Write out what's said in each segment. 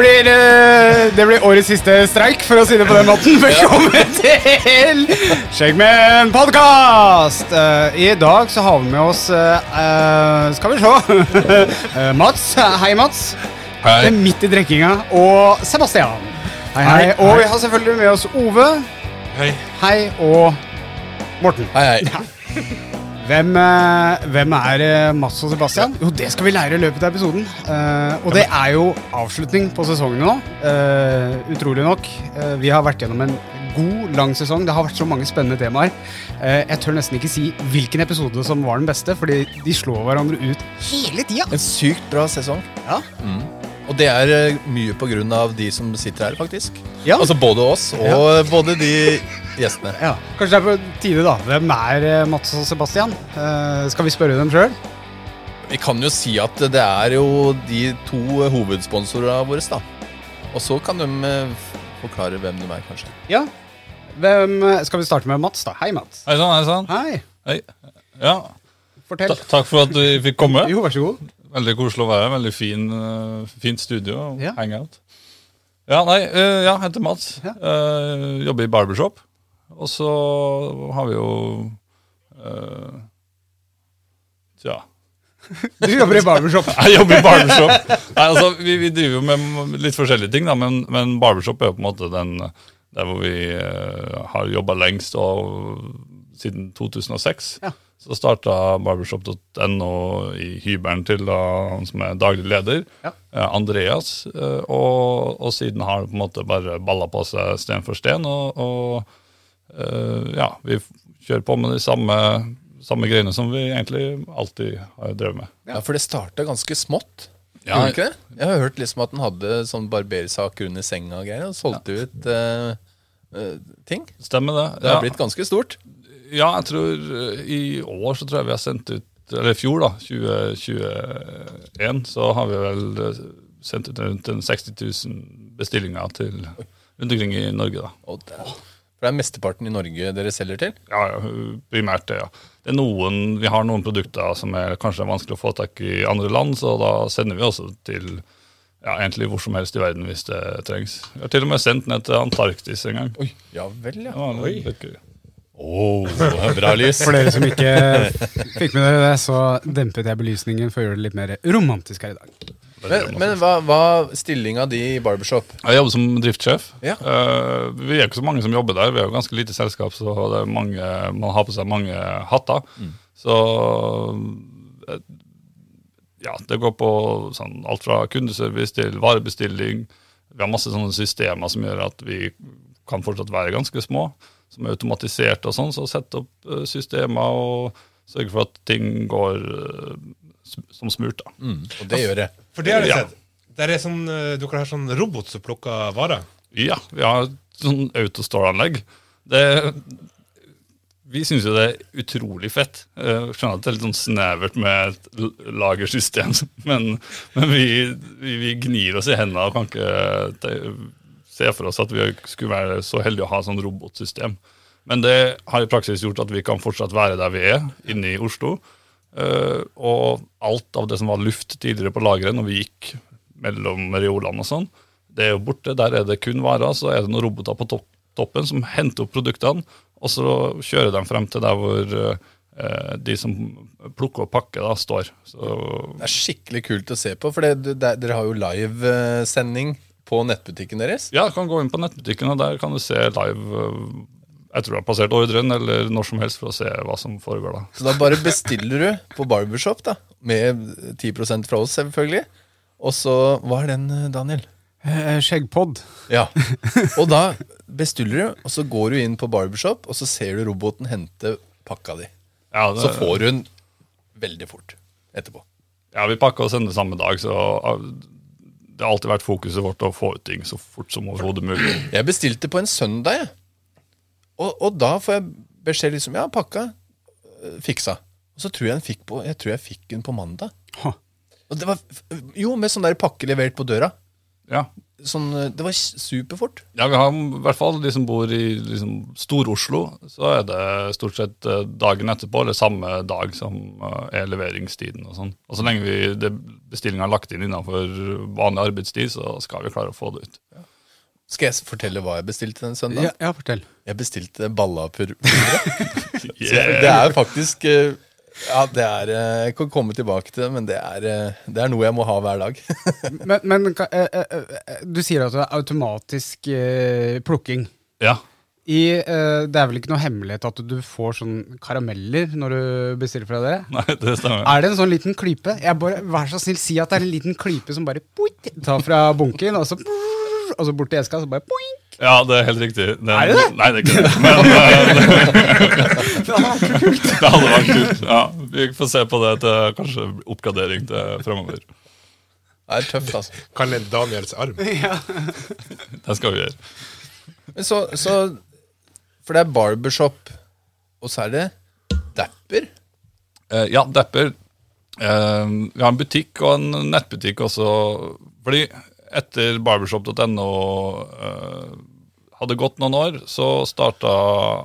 blir, eh, det blir årets siste streik, for å si det på den måten. Velkommen til Skjeggmenn podkast! I dag så har vi med oss eh, eh, Skal vi se Eh, Mats. Hei, Mats. Hei. Midt i drikkinga. Og Sebastian. Hei, hei. Hei, Og vi har selvfølgelig med oss Ove. Hei. Hei. Og Morten. Hei, hei. Hvem, eh, hvem er eh, Mats og Sebastian? Jo, det skal vi lære i løpet av episoden. Uh, og det er jo avslutning på sesongen nå. Uh, utrolig nok. Uh, vi har vært gjennom en god, lang sesong. Det har vært så mange spennende temaer. Jeg tør nesten ikke si hvilken episode som var den beste, fordi de slår hverandre ut hele tida. En sykt bra sesong. Ja. Og det er eh, mye på grunn av de som sitter her, faktisk. Ja. Altså både oss og både de gjestene. Ja, Kanskje det er på tide, da. Hvem er eh, Mats og Sebastian? Eh, skal vi spørre dem sjøl? Vi kan jo si at det er jo de to hovedsponsorene våre, da. Og så kan de eh, forklare hvem de er, kanskje. Ja. Hvem, skal vi starte med Mats, da? Hei, Mats. Hei sann, hei sann. Hei. Hei. Ja, Fortell. ta- takk for at du fikk komme. Jo, vær så god. Veldig koselig å være her. Veldig fin, eh, fint studio og Ja. hangout. Ja, nei, eh, ja, jeg heter Mats. Ja. Uh, jobber i barbershop. Og så har vi jo uh, Tja. Du jobber i barbershop. Jeg jobber i barbershop. Nei, altså, vi, vi driver jo med litt forskjellige ting, da, men, men barbershop er jo på en måte den der hvor vi uh, har jobba lengst, og siden 2006. Ja. Så starta barbershop.no i hybelen til da, han som er daglig leder, Ja. eh, Andreas. eh, og, og siden har det på en måte bare balla på seg sten for sten. Og, og eh, ja, vi kjører på med de samme, samme greiene som vi egentlig alltid har drevet med. Ja, For det starta ganske smått. Ja, Gjorde ikke det? Jeg har hørt liksom at den hadde sånn barbersaker under senga og greier, og solgte ut eh, eh, ting. Stemmer det. Det har ja. blitt ganske stort. Ja, jeg tror eh, i år så tror jeg vi har sendt ut Eller i fjor, da, 2021, så har vi vel eh, sendt ut rundt en 60 000 bestillinger til rundt omkring i Norge, da. Oh, for det er mesteparten i Norge dere selger til. Ja, primært det, ja. Det er noen, vi har noen produkter som er kanskje vanskelig å få tak i andre land, så da sender vi også til ja, egentlig hvor som helst i verden hvis det trengs. Vi har til og med sendt ned til Antarktis en gang. Oi, ja vel, ja. Det var litt gøy. Oh, bra lys. For dere som ikke fikk med dere det, så dempet jeg belysningen for å gjøre det litt mer romantisk her i dag. Men, men hva, hva stillinga di i barbershop? Jeg jobber som driftssjef. Ja. Uh, vi er ikke så mange som jobber der. Vi er jo ganske lite selskap, så det er mange, man har på seg mange hatter. Så eh, ja, det går på sånn, alt fra kundeservice til varebestilling. Vi har masse sånne systemer som gjør at vi kan fortsatt være ganske små, som er automatisert og sånn. Så sette opp eh, systemer og sørge for at ting går eh, som smurt. da. Og det gjør det. For det har du Ja. sett. Der er sånn, du dere har sånn robot som plukker varer. Ja, vi har sånn autostore-anlegg. Det, vi syns jo det er utrolig fett. Jeg skjønner at det er litt sånn snevert med et lagersystem, men, men vi, vi, vi gnir oss i hendene og kan ikke se for oss at vi skulle være så heldige å ha sånn robotsystem. Men det har i praksis gjort at vi kan fortsatt være der vi er, inne i Oslo. Eh, og alt av det som var luft tidligere på lageret når vi gikk mellom reolene og sånn, det er jo borte. Der er det kun varer. Så er det noen roboter på toppen som henter opp produktene, og så kjører de frem til der hvor eh, de som plukker og pakker, da, står. Så Det er skikkelig kult å se på, for dere har jo livesending på nettbutikken deres. ja, du kan gå inn på nettbutikken, og der kan du se live eh, jeg tror jeg har passert ordren, eller når som helst, for å se hva som foregår da. Så da bare bestiller du på barbershop, da. Med 10% fra oss, selvfølgelig. Og så Hva er den, Daniel? Eh, Skjeggpod. Ja. Og da bestiller du, og så går du inn på barbershop, og så ser du roboten hente pakka di. Ja, det, Så får hun veldig fort etterpå. ja vi pakka og sendte samme dag, så det har alltid vært fokuset vårt å få ut ting så fort som overhodet mulig. Jeg bestilte på en søndag, jeg. Og, og da får jeg beskjed liksom Ja, pakka. øh, Fiksa. Og så tror jeg den fikk på Jeg tror jeg fikk den på mandag. Og det var, jo, med sånn der pakke levert på døra. Ja, Sånn, øh, det var superfort. Ja, vi har i hvert fall de som bor i liksom, Stor-Oslo, så er det stort sett eh, dagen etterpå, eller samme dag som eh, er leveringstiden. Og sånn. Og så lenge vi bestillinga er lagt inn innenfor vanlig arbeidstid, så skal vi klare å få det ut. Skal jeg fortelle hva jeg bestilte den søndagen? Ja, ja, fortell. Jeg bestilte ballapurre. Yeah. Det er faktisk Ja, det er øh, Jeg kan komme tilbake til det, men det er, øh, det er noe jeg må ha hver dag. Men, men ka- eh, eh, eh, du sier at det er automatisk eh, plukking. Ja. I, eh, det er vel ikke noe hemmelighet at du får sånn karameller når du bestiller fra dere? Nei, det stemmer. Er det en sånn liten klype? Jeg bare, Vær så snill, si at det er en liten klype som bare boing, tar fra bunken, og så, og så bort til eska, og så bare poing. Ja, det er helt riktig. Den, Er det det? Nei, det er ikke det. Men kult. det hadde vært kult. Ja, vi får se på det til kanskje oppgradering til fremover. Det er tøft, altså. Kall det Daniels arm. Ja. Det skal vi gjøre. Men så, så For det er barbershop, og så er det dapper. Eh, ja, Dapper. Eh, vi har en butikk og en nettbutikk også. Fordi etter barbershop.no eh, hadde gått noen år, så starta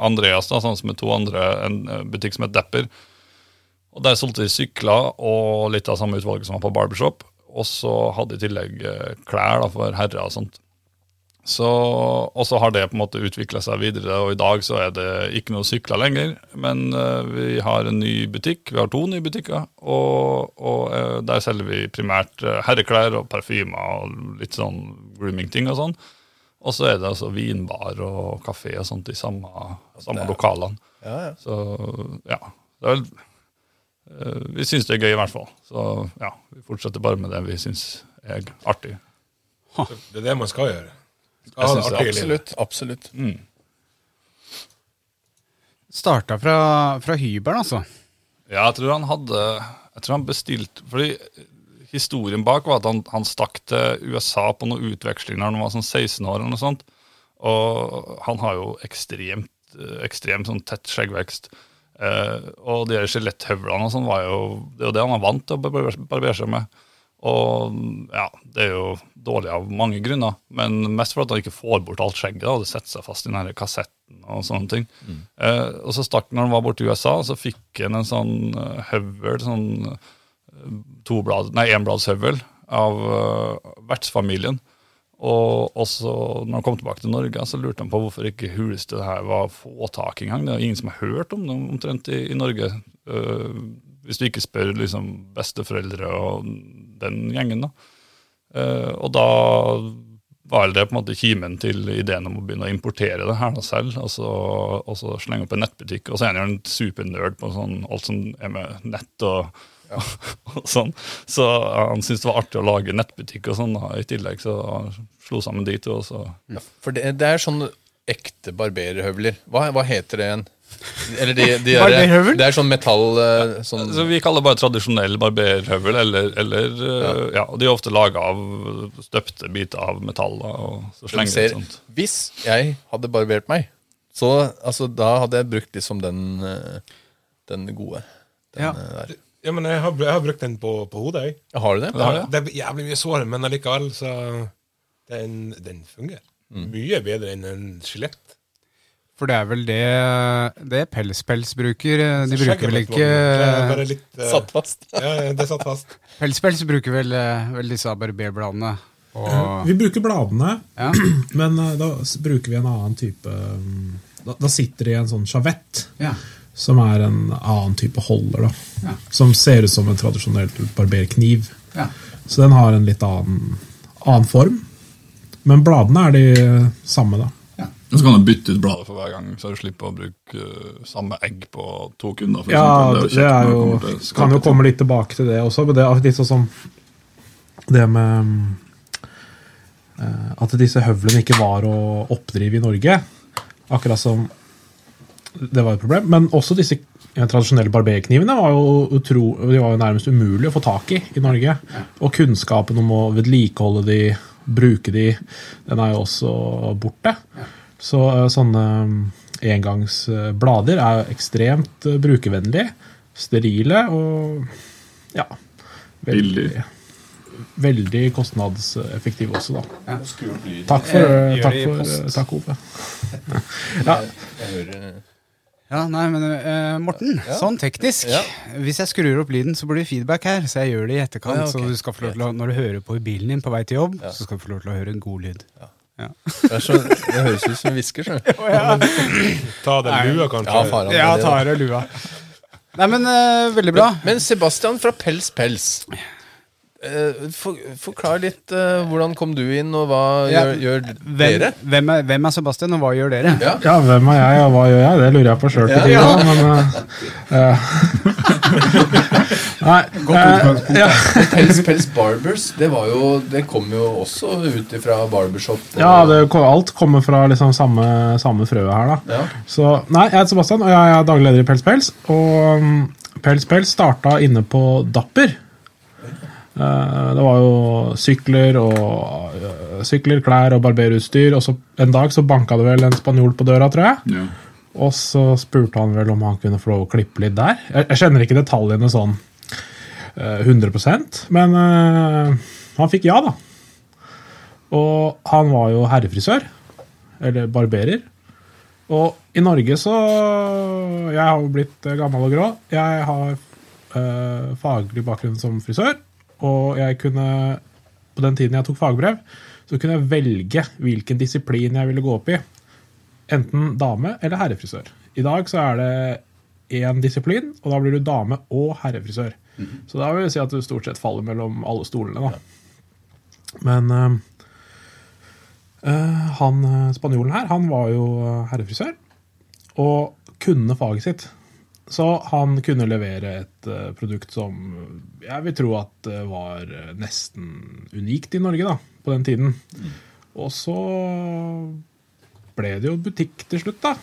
Andreas, da, sammen med to andre, en eh, butikk som het Depper. Og Der solgte de sykler og litt av samme utvalget som var på barbershop. Og så hadde de i tillegg eh, klær da, for herrer og sånt. Så, og så har det på en måte utvikla seg videre, og i dag så er det ikke noe sykler lenger. Men eh, vi har en ny butikk, vi har to nye butikker, og, og der selger vi primært herreklær og parfymer og litt sånn grooming-ting og sånn. Og så er det altså vinbar og kafé og sånt i samme, samme lokalene. Ja, ja. Så ja, det er vel eh, Vi syns det er gøy, i hvert fall. Så ja, vi fortsetter bare med det vi syns er artig. Det er det man skal gjøre. Skal Jeg det artig absolutt. absolutt. Starta fra, fra hybelen, altså. Ja, jeg tror han hadde Jeg tror han bestilte Fordi historien bak var at han, han stakk til USA på noen utveksling da han var sånn 16 år. eller noe sånt. Og han har jo ekstremt, eh, ekstremt sånn tett skjeggvekst. Eh, og de skjeletthøvlene og sånn var jo Det er det han er vant til å barbere seg med. Og ja, det er jo dårlig av mange grunner, men mest for at han ikke får bort alt skjegget. da, Det setter seg fast i den kassetten og sånne ting. Eh, og så stakk når han var borte i USA, så fikk han en sånn eh, høvel, sånn eh, toblad, nei, enbladshøvel av uh, vertsfamilien. Og også når han kom tilbake til Norge, så lurte han på hvorfor ikke huleste det her var få tak engang. Det er ingen som har hørt om det omtrent i, i Norge. Uh, hvis du ikke spør liksom besteforeldre og den gjengen. da. Uh, og da var det på en måte kimen til ideen om å begynne å importere det her da selv. Og så, og så slenge opp en nettbutikk. Og så er han jo en supernerd på sånn, alt som er med nett og, og sånn. Så han syntes det var artig å lage nettbutikk og sånn i tillegg. Så han slo sammen de to. og så... Ja, for det, det er sånn ekte barberhøvler. Hva, hva heter det igjen? Eller de, de er, Barberhøvel? Det er sånn metall eh, sånn, Så vi kaller det bare tradisjonell barberhøvel, eller, eller ja. ja. de er ofte laga av støpte biter av metall. Og så slenger ser, sånt. Hvis jeg hadde barbert meg, så altså, da hadde jeg brukt liksom den, eh, den gode. Den, Ja. eh, der. Ja, men jeg har, jeg har brukt den på, på hodet. Jeg. Ja, Har du det? Ja. Det er jævlig mye sår, men allikevel så Den, den fungerer. Mm. Mye bedre enn en skjelett. For det er vel det, det Pelspels bruker. De bruker vel ikke det litt, uh, Satt fast. Ja, det satt fast. Pelspels bruker vel, eh, vel disse barberbladene. Og, Vi bruker bladene, ja. men eh, da bruker vi en annen type Da, da sitter det i en sånn sjavett, Ja. Som er en annen type holder. da Ja. Som ser ut som en tradisjonell barberkniv. Ja. Så den har en litt annen, annen form. Men bladene er de samme, da. Ja. Så kan du bytte ut bladet for hver gang, så du slipper å bruke eh, samme egg på to kunder. For Ja, det, det, er jo Kan jo komme litt tilbake til det også. Men det er litt sånn som det med eh, At disse høvlene ikke var å oppdrive i Norge. Akkurat som det var et problem. Men også disse tradisjonelle barberknivene var jo, utro, de var jo nærmest umulig å få tak i i Norge. Og kunnskapen om å vedlikeholde de, bruke de, den er jo også borte. Så eh, sånne engangsblader er ekstremt eh, brukervennlige, sterile og ja veldig Veldig kostnadseffektiv også, da. Takk for, Eh, takk, for takk Ove. Ja, Jeg hører Ja, nei, men uh, Morten, sånn teknisk. Ja. Hvis jeg skrur opp lyden, så blir det feedback her. Så jeg gjør det i etterkant. Ja, okay. Så du skal få lov til å, når du hører på i bilen din på vei til jobb, så skal du få lov til å høre en god lyd. Det, så, det høres ut som en hvisker. du. Ta deg lua, kanskje. Ja, faran, Ja, det, av deg lua. Nei, men uh, veldig bra. Men Sebastian fra Pels Pels. Eh, for, forklar litt uh, hvordan kom du inn, og hva Ja, gjør, gjør Hvem, dere? hvem, er, hvem er Sebastian, og hva gjør dere? Ja. ja, hvem er jeg, og hva gjør jeg? Det lurer jeg på sjøl til Ja, tider. Men eh, Nei. eh, ja. Pels Pels Barbers, det, var jo, det kom jo også ut fra barbershop. og- ja, det, alt kommer fra liksom samme, samme frøet her, da. Ja. Så, nei, jeg heter Sebastian, og jeg er daglig leder i Pels Pels. Og um, Pels Pels starta inne på Dapper. Eh, det var jo sykler og eh, sykler, klær og barberutstyr. Og så en dag så banka det vel en spanjol på døra, tror jeg. Ja. Og så spurte han vel om han kunne få lov å klippe litt der. Jeg, jeg kjenner ikke detaljene sånn eh, 100% men eh, han fikk ja, da. Og han var jo herrefrisør. Eller barberer. Og i Norge så Jeg har jo blitt gammel og grå. Jeg har eh, faglig bakgrunn som frisør. Og jeg kunne På den tiden jeg tok fagbrev, så kunne jeg velge hvilken disiplin jeg ville gå opp i. Enten dame eller herrefrisør. I dag så er det én disiplin, og da blir du dame og herrefrisør. Så da vil jeg si at du stort sett faller mellom alle stolene, da. Men eh, han eh, spanjolen her, han var jo herrefrisør, og kunne faget sitt. Så han kunne levere et eh, produkt som jeg vil tro at eh, var eh, nesten unikt i Norge da, på den tiden. Og så ble det jo butikk til slutt, da.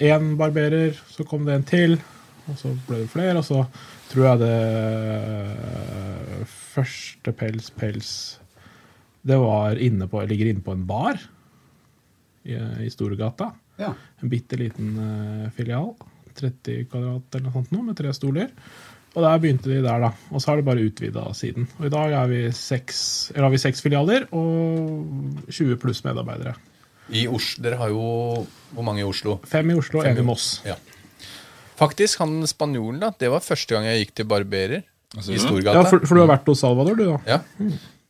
Én barberer, så kom det en til, og så ble det flere, og så tror jeg det første Pels Pels Det var inne på, ligger inne på en bar i, i Storegata. Ja. En bitte liten filial. 30 kvadrat eller noe sånt nå, med tre stoler. Og der begynte de der, da. Og så har de bare utvida siden. Og i dag er vi seks, eller har vi seks filialer og 20 pluss medarbeidere. I Oslo, Dere har jo Hvor mange i Oslo? Fem i Oslo og én i- Moss. Ja. Faktisk, han spanjolen, da. Det var første gang jeg gikk til barberer Altså, i. Storgata. Ja, for, for du har vært hos Salvador, du, da? Ja.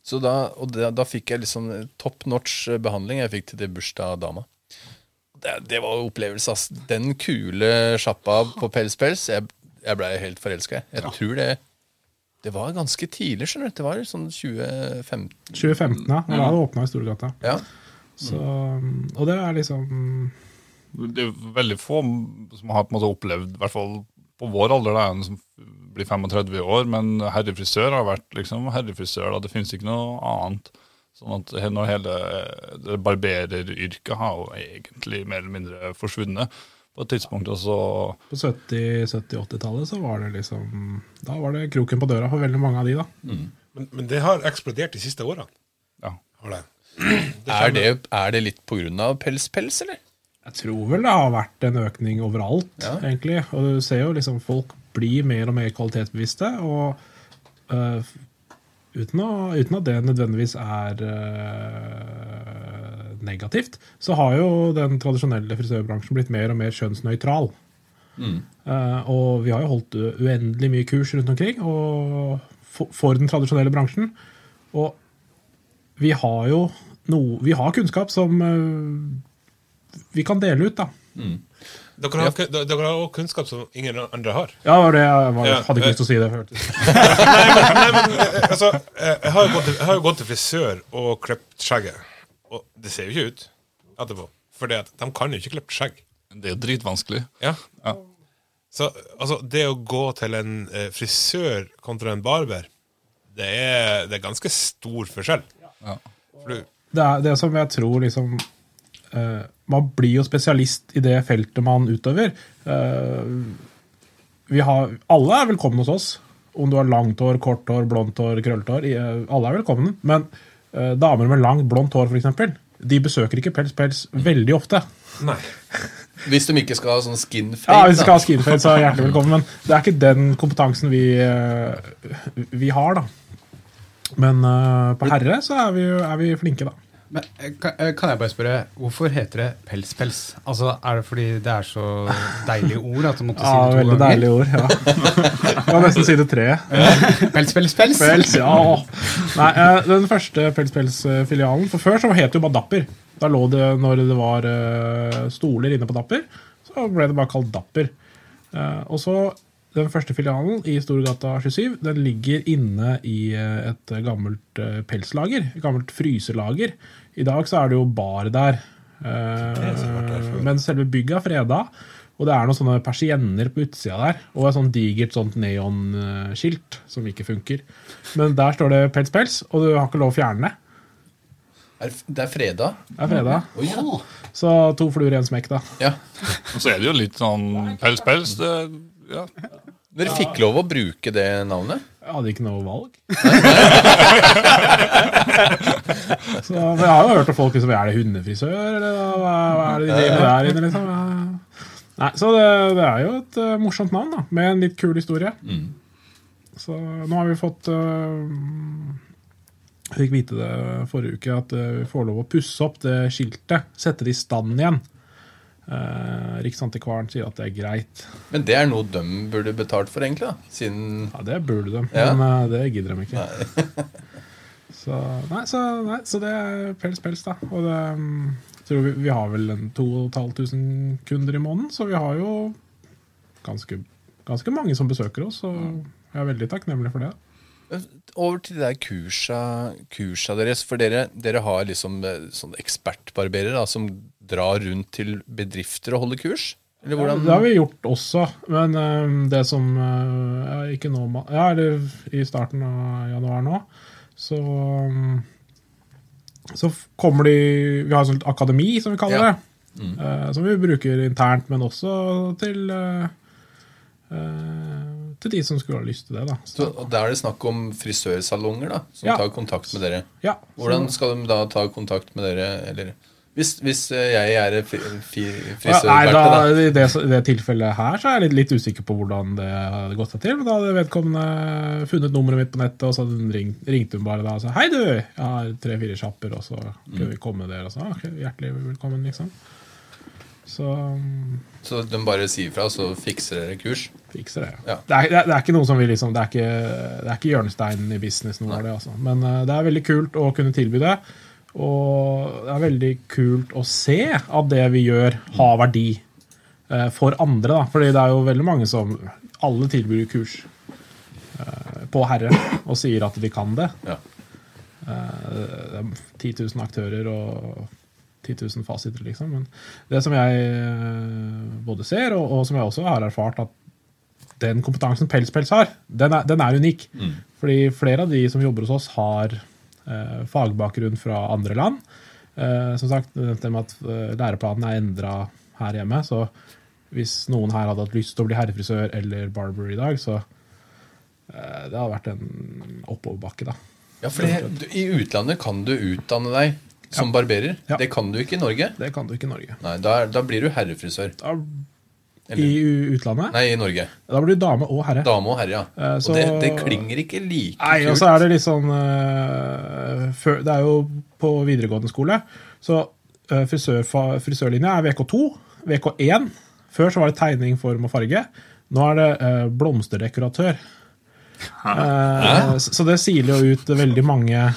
Så da, og da, da fikk jeg liksom top notch behandling jeg fikk til det bursdag av dama. Det, det var en opplevelse, ass. Den kule sjappa på Pels Pels, jeg, jeg blei helt forelska. Jeg, jeg tror det Det var ganske tidlig, skjønner du. Det var sånn 2015. 2015, ja. Da det åpna i Storgata. Ja. Så, og det er liksom Det er veldig få som har på en måte opplevd, i hvert fall på vår alder, da, en som blir 35 år, men herrefrisør har vært liksom herrefrisør. da, Det finnes ikke noe annet. Sånn at når hele det barbereryrket har jo egentlig mer eller mindre forsvunnet på et tidspunkt. også På 70-80-tallet så var det liksom Da var det kroken på døra for veldig mange av de, da. Men, men det har eksplodert de siste årene. ja. Det. det. Er, det, er det litt på grunn av Pels Pels, eller? Jeg tror vel det har vært en økning overalt, Ja. egentlig. Og du ser jo liksom folk blir mer og mer kvalitetsbevisste. Og øh, uten, å, uten at det nødvendigvis er uh, negativt, så har jo den tradisjonelle frisørbransjen blitt mer og mer kjønnsnøytral. Eh, og vi har jo holdt uendelig mye kurs rundt omkring for, for den tradisjonelle bransjen. Og vi har jo noe Vi har kunnskap som uh, vi kan dele ut, da. Dere har, kun- dere har også kunnskap som ingen andre har. Ja, det var det jeg var, Ja, hadde ikke lyst til å si det. Hørte. Nei, men eh, altså, eh, jeg har gått jeg har jo gått til frisør og klippet skjegget. Og det ser jo ikke ut etterpå. For de kan jo ikke klippe skjegg. Det er jo dritvanskelig. Ja. Ja. Så altså, det å gå til en eh, frisør kontra en barber, det er, det er ganske stor forskjell. Ja. For du, Det er det som jeg tror liksom Man blir jo spesialist i det feltet man utøver. Eh, vi har, alle er velkomne hos oss. Om du har langt hår, kort hår, blondt hår, krøllet hår. eh, alle er velkomne. Men eh, damer med langt, blondt hår, f.eks., de besøker ikke Pels Pels veldig ofte. nei. Hvis de ikke skal ha sånn skin fade. Ja, Hvis de skal ha skinfade, så er hjertelig velkommen. Men det er ikke den kompetansen vi, eh, vi har, da. Men eh, på herre så er vi, er vi flinke, da. Men, eh, kan, eh, jeg bare spørre, hvorfor heter det pelspels? Altså, Er det fordi det er så deilige ord at du måtte si det to ganger? Ja, veldig deilige ord. ja. Jeg må nesten si det tre. Pels, pels, pels! Pels, ja. Nei, eh, den første Pels Pels-filialen For før så het det jo bare Dapper. Da lå det, Når det var stoler inne på Dapper, så ble det bare kalt Dapper. Og så Den første filialen i Storgata 27 den ligger inne i et gammelt pelslager. Et gammelt fryselager. I dag så er det jo bar der. Eh, men selve bygget er freda. Og det er noen sånne persienner på utsida der, og et sånt digert sånt neonskilt som ikke funker. Men der står det Pels Pels, og du har ikke lov å fjerne det. Det er fredag. Det er freda. Oh, ja. Så to fluer i en smekk, da. ja. Og så er det jo litt sånn pels, pels. Det, ja. Dere fikk lov å bruke det navnet? Jeg hadde ikke noe valg. så Jeg har jo hørt av folk liksom Er det hundefrisør, eller hva, hva er det de driver med der inne, liksom? Nei, Så det, det er jo et uh, morsomt navn, da, med en litt kul historie. Så nå har vi fått uh, Jeg fikk vite det forrige uke, at uh, vi får lov å pusse opp det skiltet. Sette det i stand igjen. Uh, Riksantikvaren sier at det er greit. Men det er noe de burde betalt for, egentlig. da Siden Ja, det burde de, Ja. men eh, det gidder de ikke. så, nei, så, nei, så det er pels, pels, da. Og det, mm, tror vi, vi har vel 2500 kunder i måneden, så vi har jo ganske, ganske mange som besøker oss, og jeg er veldig takknemlig for det. Over til de der kursa, kursa deres. For dere, dere har liksom eh, sånn ekspertbarberer da, som drar rundt til bedrifter og holde kurs? Eller hvordan? Det har vi gjort også, men eh, det som uh, ja, Ikke nå, ja, eller i starten av januar nå, så um, så kommer de Vi har et sånt akademi, som vi kaller Ja. det. eh, som vi bruker internt, men også til uh, til de som skulle ha lyst til det. da. Så, så Da er det snakk om frisørsalonger da, som Ja. tar kontakt med dere. ja, Hvordan skal de da ta kontakt med dere? Eller, hvis, hvis eh, jeg er fri, fri, ja, nei, da, da. I det, det tilfellet her så er jeg litt, litt usikker på hvordan det hadde gått seg til. Men da hadde vedkommende funnet nummeret mitt på nettet, og så ringt, ringte hun bare da og sa hei, du, jeg har tre-fire sjapper, og så kunne vi komme der. Og så, ok, hjertelig velkommen, liksom. Så um, Så de bare sier fra, så fikser dere kurs? fikser det. Ja. Det, er, det, er, ikke noe som vi liksom Det er ikke, det er ikke hjørnesteinen i business, noe av det, altså. Men eh, det er veldig kult å kunne tilby det. Og det er veldig kult å se at det vi gjør, har verdi eh, for andre. da. Fordi det er jo veldig mange som Alle tilbyr kurs eh, på Herre og sier at de kan det. Ja. Eh, det er 10 000 aktører og 10 000 fasiter, liksom. Men det som jeg både ser, og, og som jeg også har erfart, at den kompetansen Pels Pels har, den er, den er unik. Fordi flere av de som jobber hos oss, har fagbakgrunn fra andre land. Eh, som sagt, dette med at eh, læreplanen er endra her hjemme, så hvis noen her hadde hatt lyst til å bli herrefrisør eller barber i dag, så eh, det hadde vært en oppoverbakke, da. Ja, for det, I utlandet kan du utdanne deg som barberer. Ja. Det kan du ikke i Norge. Det kan du ikke i Norge. Nei, Da, da blir du herrefrisør. Da, I utlandet? Nei, i Norge. Da blir du dame og herre. Dame og herre, ja. Eh, så- Og det, det klinger ikke like Nei, og så er det litt sånn uh, Det er jo på videregående skole. Så uh, frisør, frisørlinja er VK2. VK1. Før så var det tegning, form og farge. Nå er det uh, blomsterdekoratør. Eh, så så det siler jo ut veldig mange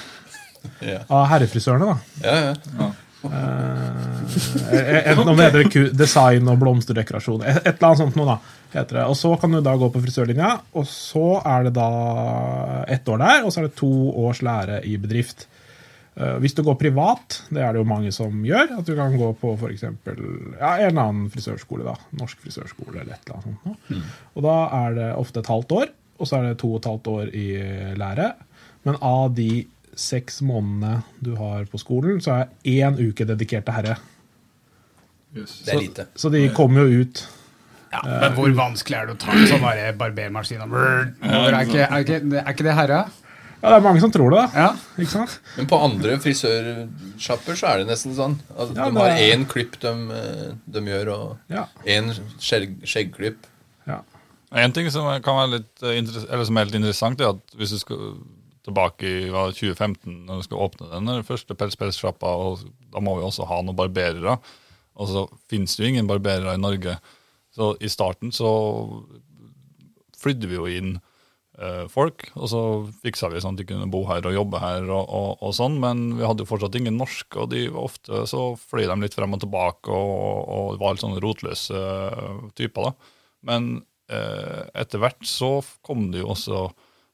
Ja. av herrefrisørene, da. Ja, ja. Eh, Enten om det heter design og blomsterdekorasjon. Et, eller annet sånt noe, da. heter det. Og så kan du da gå på frisørlinja, og så er det da ett år der, og så er det to års lære i bedrift. Eh, Hvis du går privat, det er det jo mange som gjør, at du kan gå på for eksempel, ja, en annen frisørskole, da, norsk frisørskole eller et eller annet sånt. Mm. Og da er det ofte et halvt år, og så er det to og et halvt år i lære. Men av de seks månedene du har på skolen, så er én uke dedikert til herre. Det er lite. Så de kommer jo ut Ja, Men hvor vanskelig er det å ta en sånn barbermaskin? Er ikke, er, ikke, er ikke det herre? Ja, det er mange som tror det, da. Ja. Ikke sant? Men på andre frisørsjapper så er det nesten sånn. Altså, Ja, de har er- én klipp de, eh, de gjør, og Ja. én skjegg, skjeggklipp. ja. En ting som kan være litt eh, eller som er litt interessant, er at hvis du skal tilbake i 2015, når vi skal åpne den første pelspelssjappa, og da må vi også ha noen barberere. Og så finnes det jo ingen barberere i Norge. Så i starten så flydde vi jo inn eh, folk, og så fiksa vi sånn at de kunne bo her og jobbe her og, og, og sånn, men vi hadde jo fortsatt ingen norske, og de ofte så fløy de litt frem og tilbake og, og var litt sånne rotløse eh, typer, da. Men eh, etter hvert så kom det jo også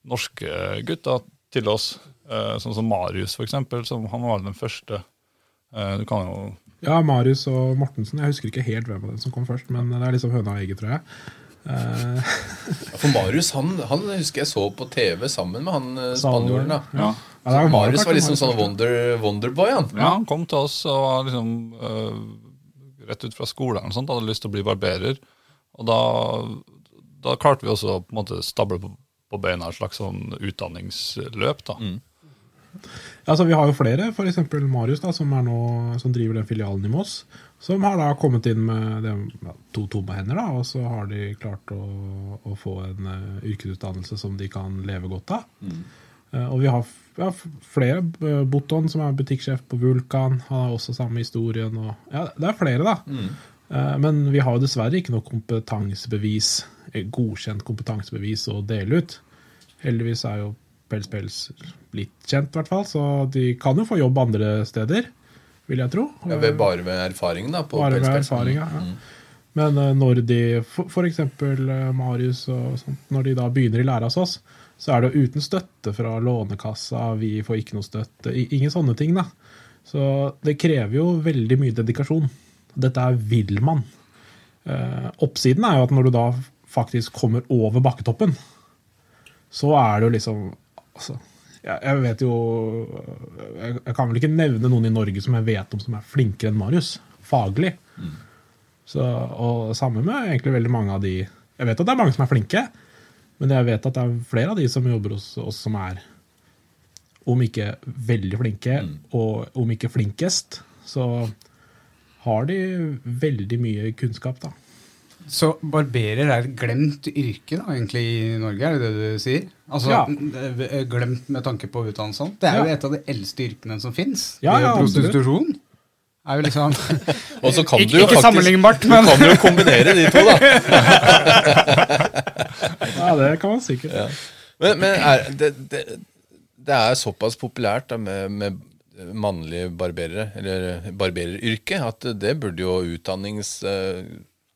norske gutter til oss, eh, sånn som Marius for eksempel, som han var den første. Eh, du kan jo Ja, Marius og Mortensen. Jeg husker ikke helt hvem av dem som kom først, men det er liksom høna og egget, tror jeg. Eh, For Marius han, han husker jeg så på TV sammen med han spanjolen. da. Ja. Ja, er Marius var liksom sånn wonder, wonderboy, han. Ja, han kom til oss og var liksom uh, rett ut fra skolen og sånt, hadde lyst til å bli barberer. Og da, da klarte vi også å på en måte stable på, på beina et slags sånn utdanningsløp. da. Mm. Altså, Vi har jo flere, f.eks. Marius, da, som, er nå, som driver den filialen i Moss. Som har da kommet inn med de, ja, to tomme hender, da, og så har de klart å, å få en uh, yrkesutdannelse som de kan leve godt av. Eh, og vi har ja, flere. eh, Botton, som er butikksjef på Vulkan, han har også samme historien. Og, ja, det er flere, da. Eh, men vi har jo dessverre ikke noe kompetansebevis, godkjent kompetansebevis å dele ut. Heldigvis er jo Pels Pels litt kjent, i hvert fall, så de kan jo få jobb andre steder, vil jeg tro. Ja, bare ved erfaring, da. På Bare med ved erfaring, ja. Mm. Men eh, når de, eksempel eh, Marius og sånt, når de da begynner i lære hos oss, så er det jo uten støtte fra Lånekassa, vi får ikke noe støtte, ingen sånne ting, da. Så det krever jo veldig mye dedikasjon. Dette er vil man. Eh, oppsiden er jo at når du da faktisk kommer over bakketoppen, så er det jo liksom altså, jeg, jeg vet jo jeg, jeg kan vel ikke nevne noen i Norge som jeg vet om som er flinkere enn Marius, faglig. Så, og samme med egentlig veldig mange av de Jeg vet at det er mange som er flinke, men jeg vet at det er flere av de som jobber hos oss, som er om ikke veldig flinke, og om ikke flinkest, så har de veldig mye kunnskap, da. Så barberer er et glemt yrke da, egentlig i Norge, er det det du sier? Altså Ja. eh, Glemt med tanke på utdannelse? Det er jo et av de eldste yrkene som fins. Ja, ja, prostitusjon er jo liksom Og så kan Ikke- du jo ikke sammenlignbart, men Du kan jo kombinere de to, da. Ja, det kan man sikkert. Men, men er, det, det, det er såpass populært da, med, med mannlige barberere, eller barbereryrket, at det burde jo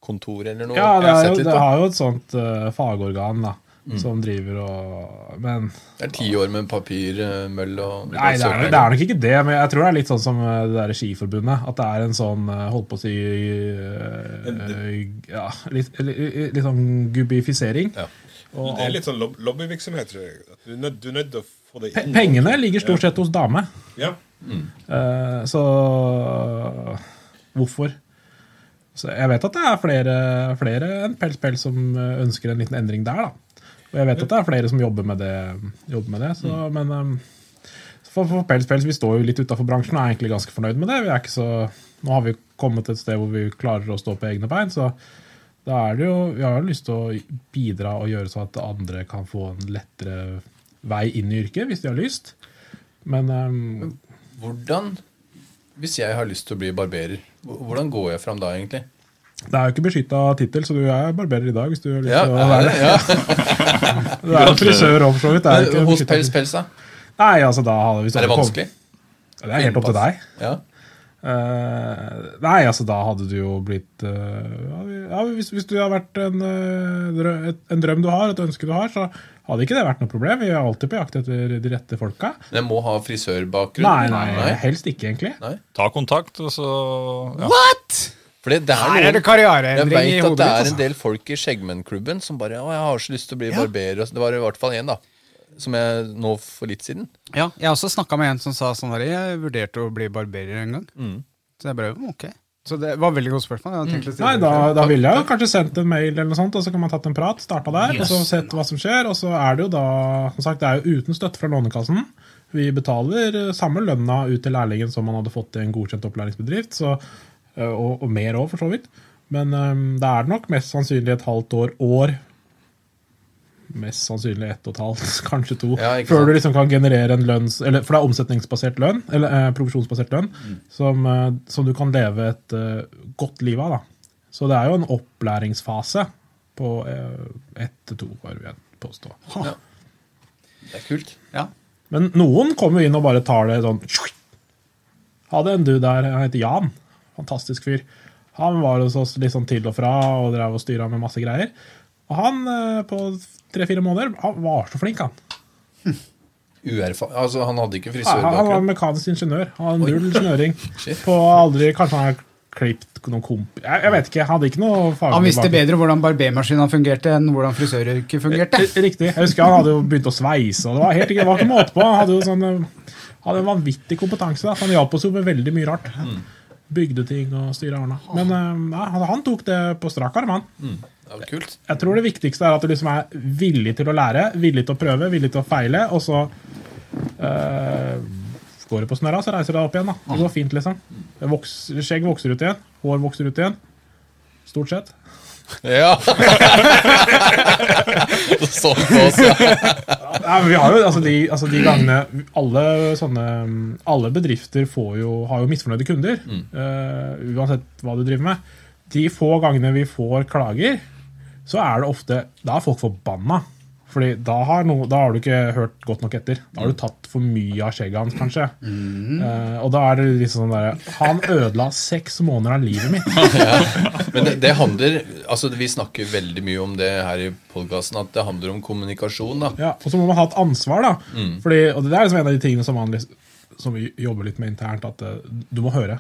utdanningskontor eller noe Ja, det, er jo, litt det har jo et sånt uh, fagorgan da, som driver og Men Det er ti år med papirmøll og Nei, det er, det er nok ikke det, men jeg tror det er litt sånn som eh, det der Skiforbundet. At det er en sånn, eh, holdt på å si eh, ja, litt, litt, litt sånn gubbifisering. Ja. Det er litt sånn lob lobbyvirksomhet, tror jeg. Du er nødt, du er til å få det inn. pengene ligger stort sett hos dame. Ja. Eh, så hvorfor? Så jeg vet at det er flere, flere enn Pels Pels som eh, ønsker en liten endring der, da. Og jeg vet at det er flere som jobber med det. Jobber med det så, Men um, for, for Pels Pels, vi står jo litt utafor bransjen og er egentlig ganske fornøyd med det. Vi er ikke så, nå har vi kommet et sted hvor vi klarer å stå på egne bein. så da er det jo, Vi har jo lyst til å bidra og gjøre så at andre kan få en lettere vei inn i yrket, hvis de har lyst. Men um, Hvordan, hvis jeg har lyst til å bli barberer, hvordan går jeg fram da, egentlig? Det er jo ikke beskytta tittel, så du er barberer i dag. hvis du har lyst Ja, til å være det? Ja. Du er frisør òg, for så vidt. Er Hos Pels. Pels, da? Nei, altså da har vi Er det vanskelig? Det er helt opp til deg. Ja. Eh, nei, altså da hadde du jo blitt uh, ja, hvis, hvis du har vært en, uh, drø et, en drøm du har, et ønske du har, så hadde ikke det vært noe problem. Vi er alltid på jakt etter de rette folka. Jeg må ha frisørbakgrunn. Nei, nei, helst ikke, egentlig. Ta kontakt, og så ja. What?! Fordi det, er Her er det karriereendring Jeg i vet at det er en Altså. del folk i Skjeggmennklubben som bare Å, jeg har så lyst til å bli barberer. Det var i hvert fall én, da. Som jeg nå for litt siden. Ja, jeg har også snakka med en som sa sånn her, jeg vurderte å bli barberer en gang. Mm. Så jeg bare, ok. Så det var et veldig godt spørsmål. Jeg mm. Nei, da, da ville jeg jo kanskje sendt en mail, eller noe sånt, og så kan man tatt en prat. Starta der, og så sett hva som skjer. Og så er det jo da Som sagt, det er jo uten støtte fra Lånekassen. Vi betaler eh, samme lønna ut til lærlingen som man hadde fått i en godkjent opplæringsbedrift, så, eh, og, og mer òg, for så vidt. Men um, det er nok mest sannsynlig et halvt år, år Mest sannsynlig ett og et halvt, kanskje to, Ja, før sant? du liksom kan generere en lønns... Eller, for det er omsetningsbasert lønn, eller eh, provisjonsbasert lønn, Mm. som, eh, som du kan leve et eh, godt liv av. da. Så det er jo en opplæringsfase på eh, ett til to år, vil jeg påstå. Ja. Det er kult. Ja. Men noen kommer jo inn og bare tar det sånn Hadde en du der, han heter Jan. Fantastisk fyr. Han var hos oss litt sånn til og fra og drev og styra med masse greier. Og han eh, på tre-fire måneder han var så flink, han. Uerfaren altså, han hadde ikke Ja, han var frisørbakgrunn. mekanisk ingeniør. Han hadde null snøring. På aldri Kanskje han har klippet noen komp... Jeg, jeg vet ikke. Han hadde ikke noe faglig Han visste bedre hvordan barbermaskinen fungerte enn hvordan frisøryrket fungerte. Riktig. Jeg husker han hadde jo begynt å sveise, og det var, helt, det var ikke måte på. Han hadde jo sånn eh, hadde en vanvittig kompetanse. Da. Han hjalp oss jo med veldig mye rart. Bygde ting og styra Arna. Men eh, ja, han, tok det på strak arm, han. Det kult. Jeg tror det viktigste er at du liksom er villig til å lære, villig til å prøve, villig til å feile, og så eh, går du på snørra, så reiser du deg opp igjen. da. Det går fint, liksom. Vokser, skjegg vokser ut igjen. Hår vokser ut igjen. Stort sett. Ja! sånn ja. Nei, men vi har jo, altså de, altså de gangene alle, sånne, alle bedrifter får jo, har jo misfornøyde kunder, eh, uansett hva du driver med. De få gangene vi får klager, så er det ofte Da er folk forbanna. Fordi da har, no, da har du ikke hørt godt nok etter. Da har du tatt for mye av skjegget hans, kanskje. Eh, og da er det liksom sånn derre Han ødela seks måneder av livet mitt. Men det, det handler Altså, vi snakker veldig mye om det her i podkasten, at det handler om kommunikasjon, da. Ja, og så må man ha et ansvar, da. Fordi, og det er liksom en av de tingene som, man, liksom- som vi jobber litt med internt, at uh, du må høre.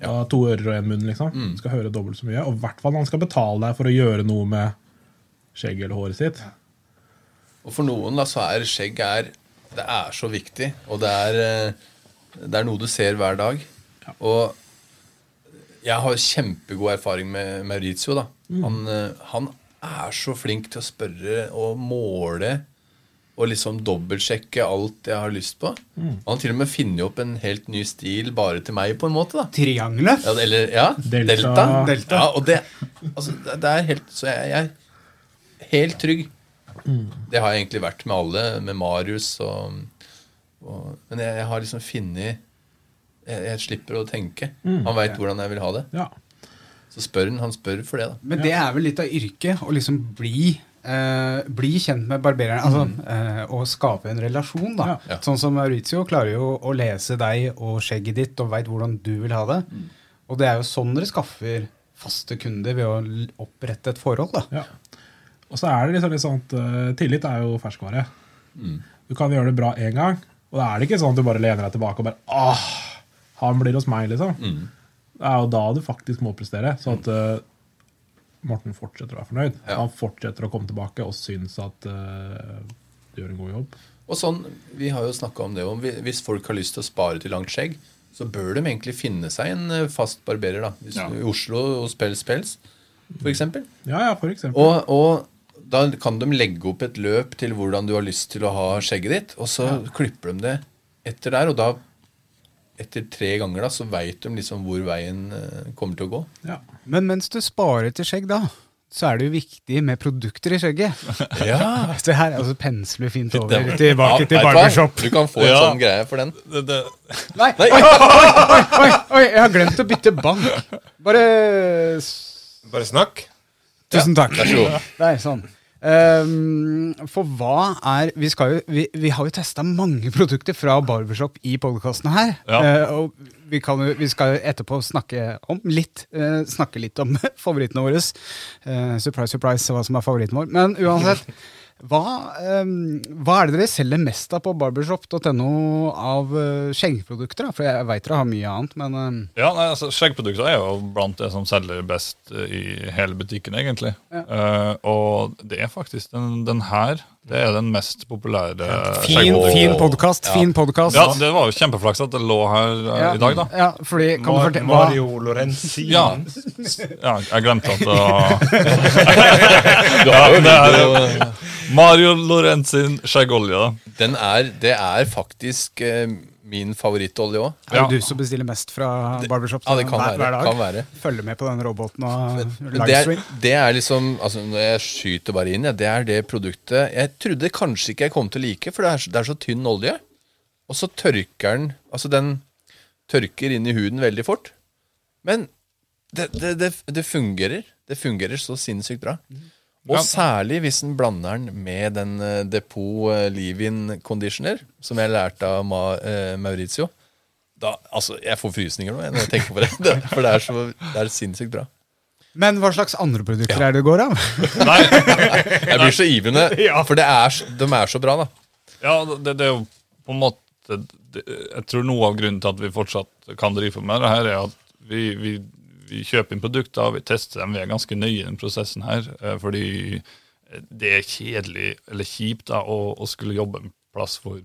Ja, to ører og én munn, liksom. Mm. skal høre dobbelt så mye. Og i hvert fall han skal betale deg for å gjøre noe med skjegget eller håret sitt. Og for noen da, så er skjegg er, det er så viktig, og det er, eh, det er noe du ser hver dag. Og jeg har kjempegod erfaring med Maurizio. da. Han, eh, han er så flink til å spørre og måle og liksom dobbeltsjekke alt jeg har lyst på. Han til og med finner opp en helt ny stil bare til meg, på en måte. da. Triangelet. Ja, eller, ja, Delta. Delta. Delta. Ja, og det, altså, det er helt Så jeg, jeg er helt trygg. Det har jeg egentlig vært med alle, med Marius og, og Men jeg, jeg har liksom funnet jeg, jeg slipper å tenke. Han veit hvordan jeg vil ha det. Ja. Så spør han. Han spør for det, da. Men det er vel litt av yrket, å liksom bli eh, bli kjent med barbereren. Altså, eh, og skape en relasjon, da. Mm. Ja. Sånn som Maurizio klarer jo å lese deg og skjegget ditt og veit hvordan du vil ha det. Mm. Og det er jo sånn dere skaffer faste kunder, ved å opprette et forhold, da. ja. Og så er det liksom litt sånn at uh, tillit er jo ferskvare. Mm. Du kan gjøre det bra én gang, og da er det ikke sånn at du bare lener deg tilbake og bare Åh, han blir hos meg, liksom. Mm. Det er jo da du faktisk må prestere. Så at eh, Morten fortsetter å være fornøyd. Ja. Han fortsetter å komme tilbake og syns at uh, du gjør en god jobb. Og sånn, Vi har jo om det om Hvis folk har lyst til å spare til langt skjegg, så bør de egentlig finne seg en eh, fast barberer. da Hvis, Ja. I Oslo hos Pels Pels, for eksempel. Ja, ja, for eksempel. Og, og da kan de legge opp et løp til hvordan du har lyst til å ha skjegget ditt, og så klipper de det etter der. Og da, etter tre ganger, da, så veit de liksom hvor veien eh, kommer til å gå. ja. Men mens du sparer til skjegg, da, så er det jo viktig med produkter i skjegget. Ja, Se her, altså pensler fint over tilbake til barbershop. Du kan få en Ja. sånn greie for den. Det, det, Nei, oi, oi, oi, oi, oi, jeg har glemt å bytte bank. Bare Bare snakk. Tusen takk. Vær så god. Nei, sånn. Ehm, for hva er Vi, skal jo, vi, vi har jo testa mange produkter fra Barbershop i podkasten her. Ja. Uh, og vi, kan, vi skal jo etterpå snakke om litt uh, Snakke litt om favorittene våre. Uh, surprise, surprise, hva som er favoritten vår. Men uansett, hva, um, hva er det dere selger mest av på barbershop.no av uh, skjeggprodukter? For jeg veit dere har mye annet, men eh, Ja, nei, altså, Skjeggprodukter er jo blant det som selger best eh, i hele butikken, egentlig. Eh, og det er faktisk den, den her. Det er den mest populære fin, fin podkast. Fin podkast. Ja, det var jo kjempeflaks at det lå her eh, Ja, i dag, da. Ja, fordi, kan Mar Mario Lorenzi. Ja, ja jeg glemte at det var det er- Mario Lorenzin skjeggolje. Den er, det er faktisk eh, min favorittolje òg. Er Ja. det du som bestiller mest fra barbershop Ja, det kan hver, være. hver dag? Kan være. Følger med på den roboten og livestream? Det det er liksom altså Når jeg skyter bare inn, ja, det er det produktet jeg trodde kanskje ikke jeg kom til å like, for det er, så- det er så tynn olje. Og så tørker den Altså, den tørker inn i huden veldig fort. Men det, det, det, det fungerer. Det fungerer så sinnssykt bra. Og Ja. særlig hvis en blander den med den eh, Depot Livin conditioner, som jeg lærte av Ma, eh, Maurizio. Da, altså, Jeg får frysninger nå når jeg tenker på det. for det er så det er sinnssykt bra. Men hva slags andre produkter er det det går av? Nei, Jeg blir så ivende, for det er, de er så bra, da. ja, det, det er jo på en måte det, Jeg tror noe av grunnen til at vi fortsatt kan drive med det her, er at vi, vi, vi kjøper inn produkter, vi tester dem. Vi er ganske nøye i den prosessen her. eh, Fordi det er kjedelig, eller kjipt, da, å, å skulle jobbe en plass hvor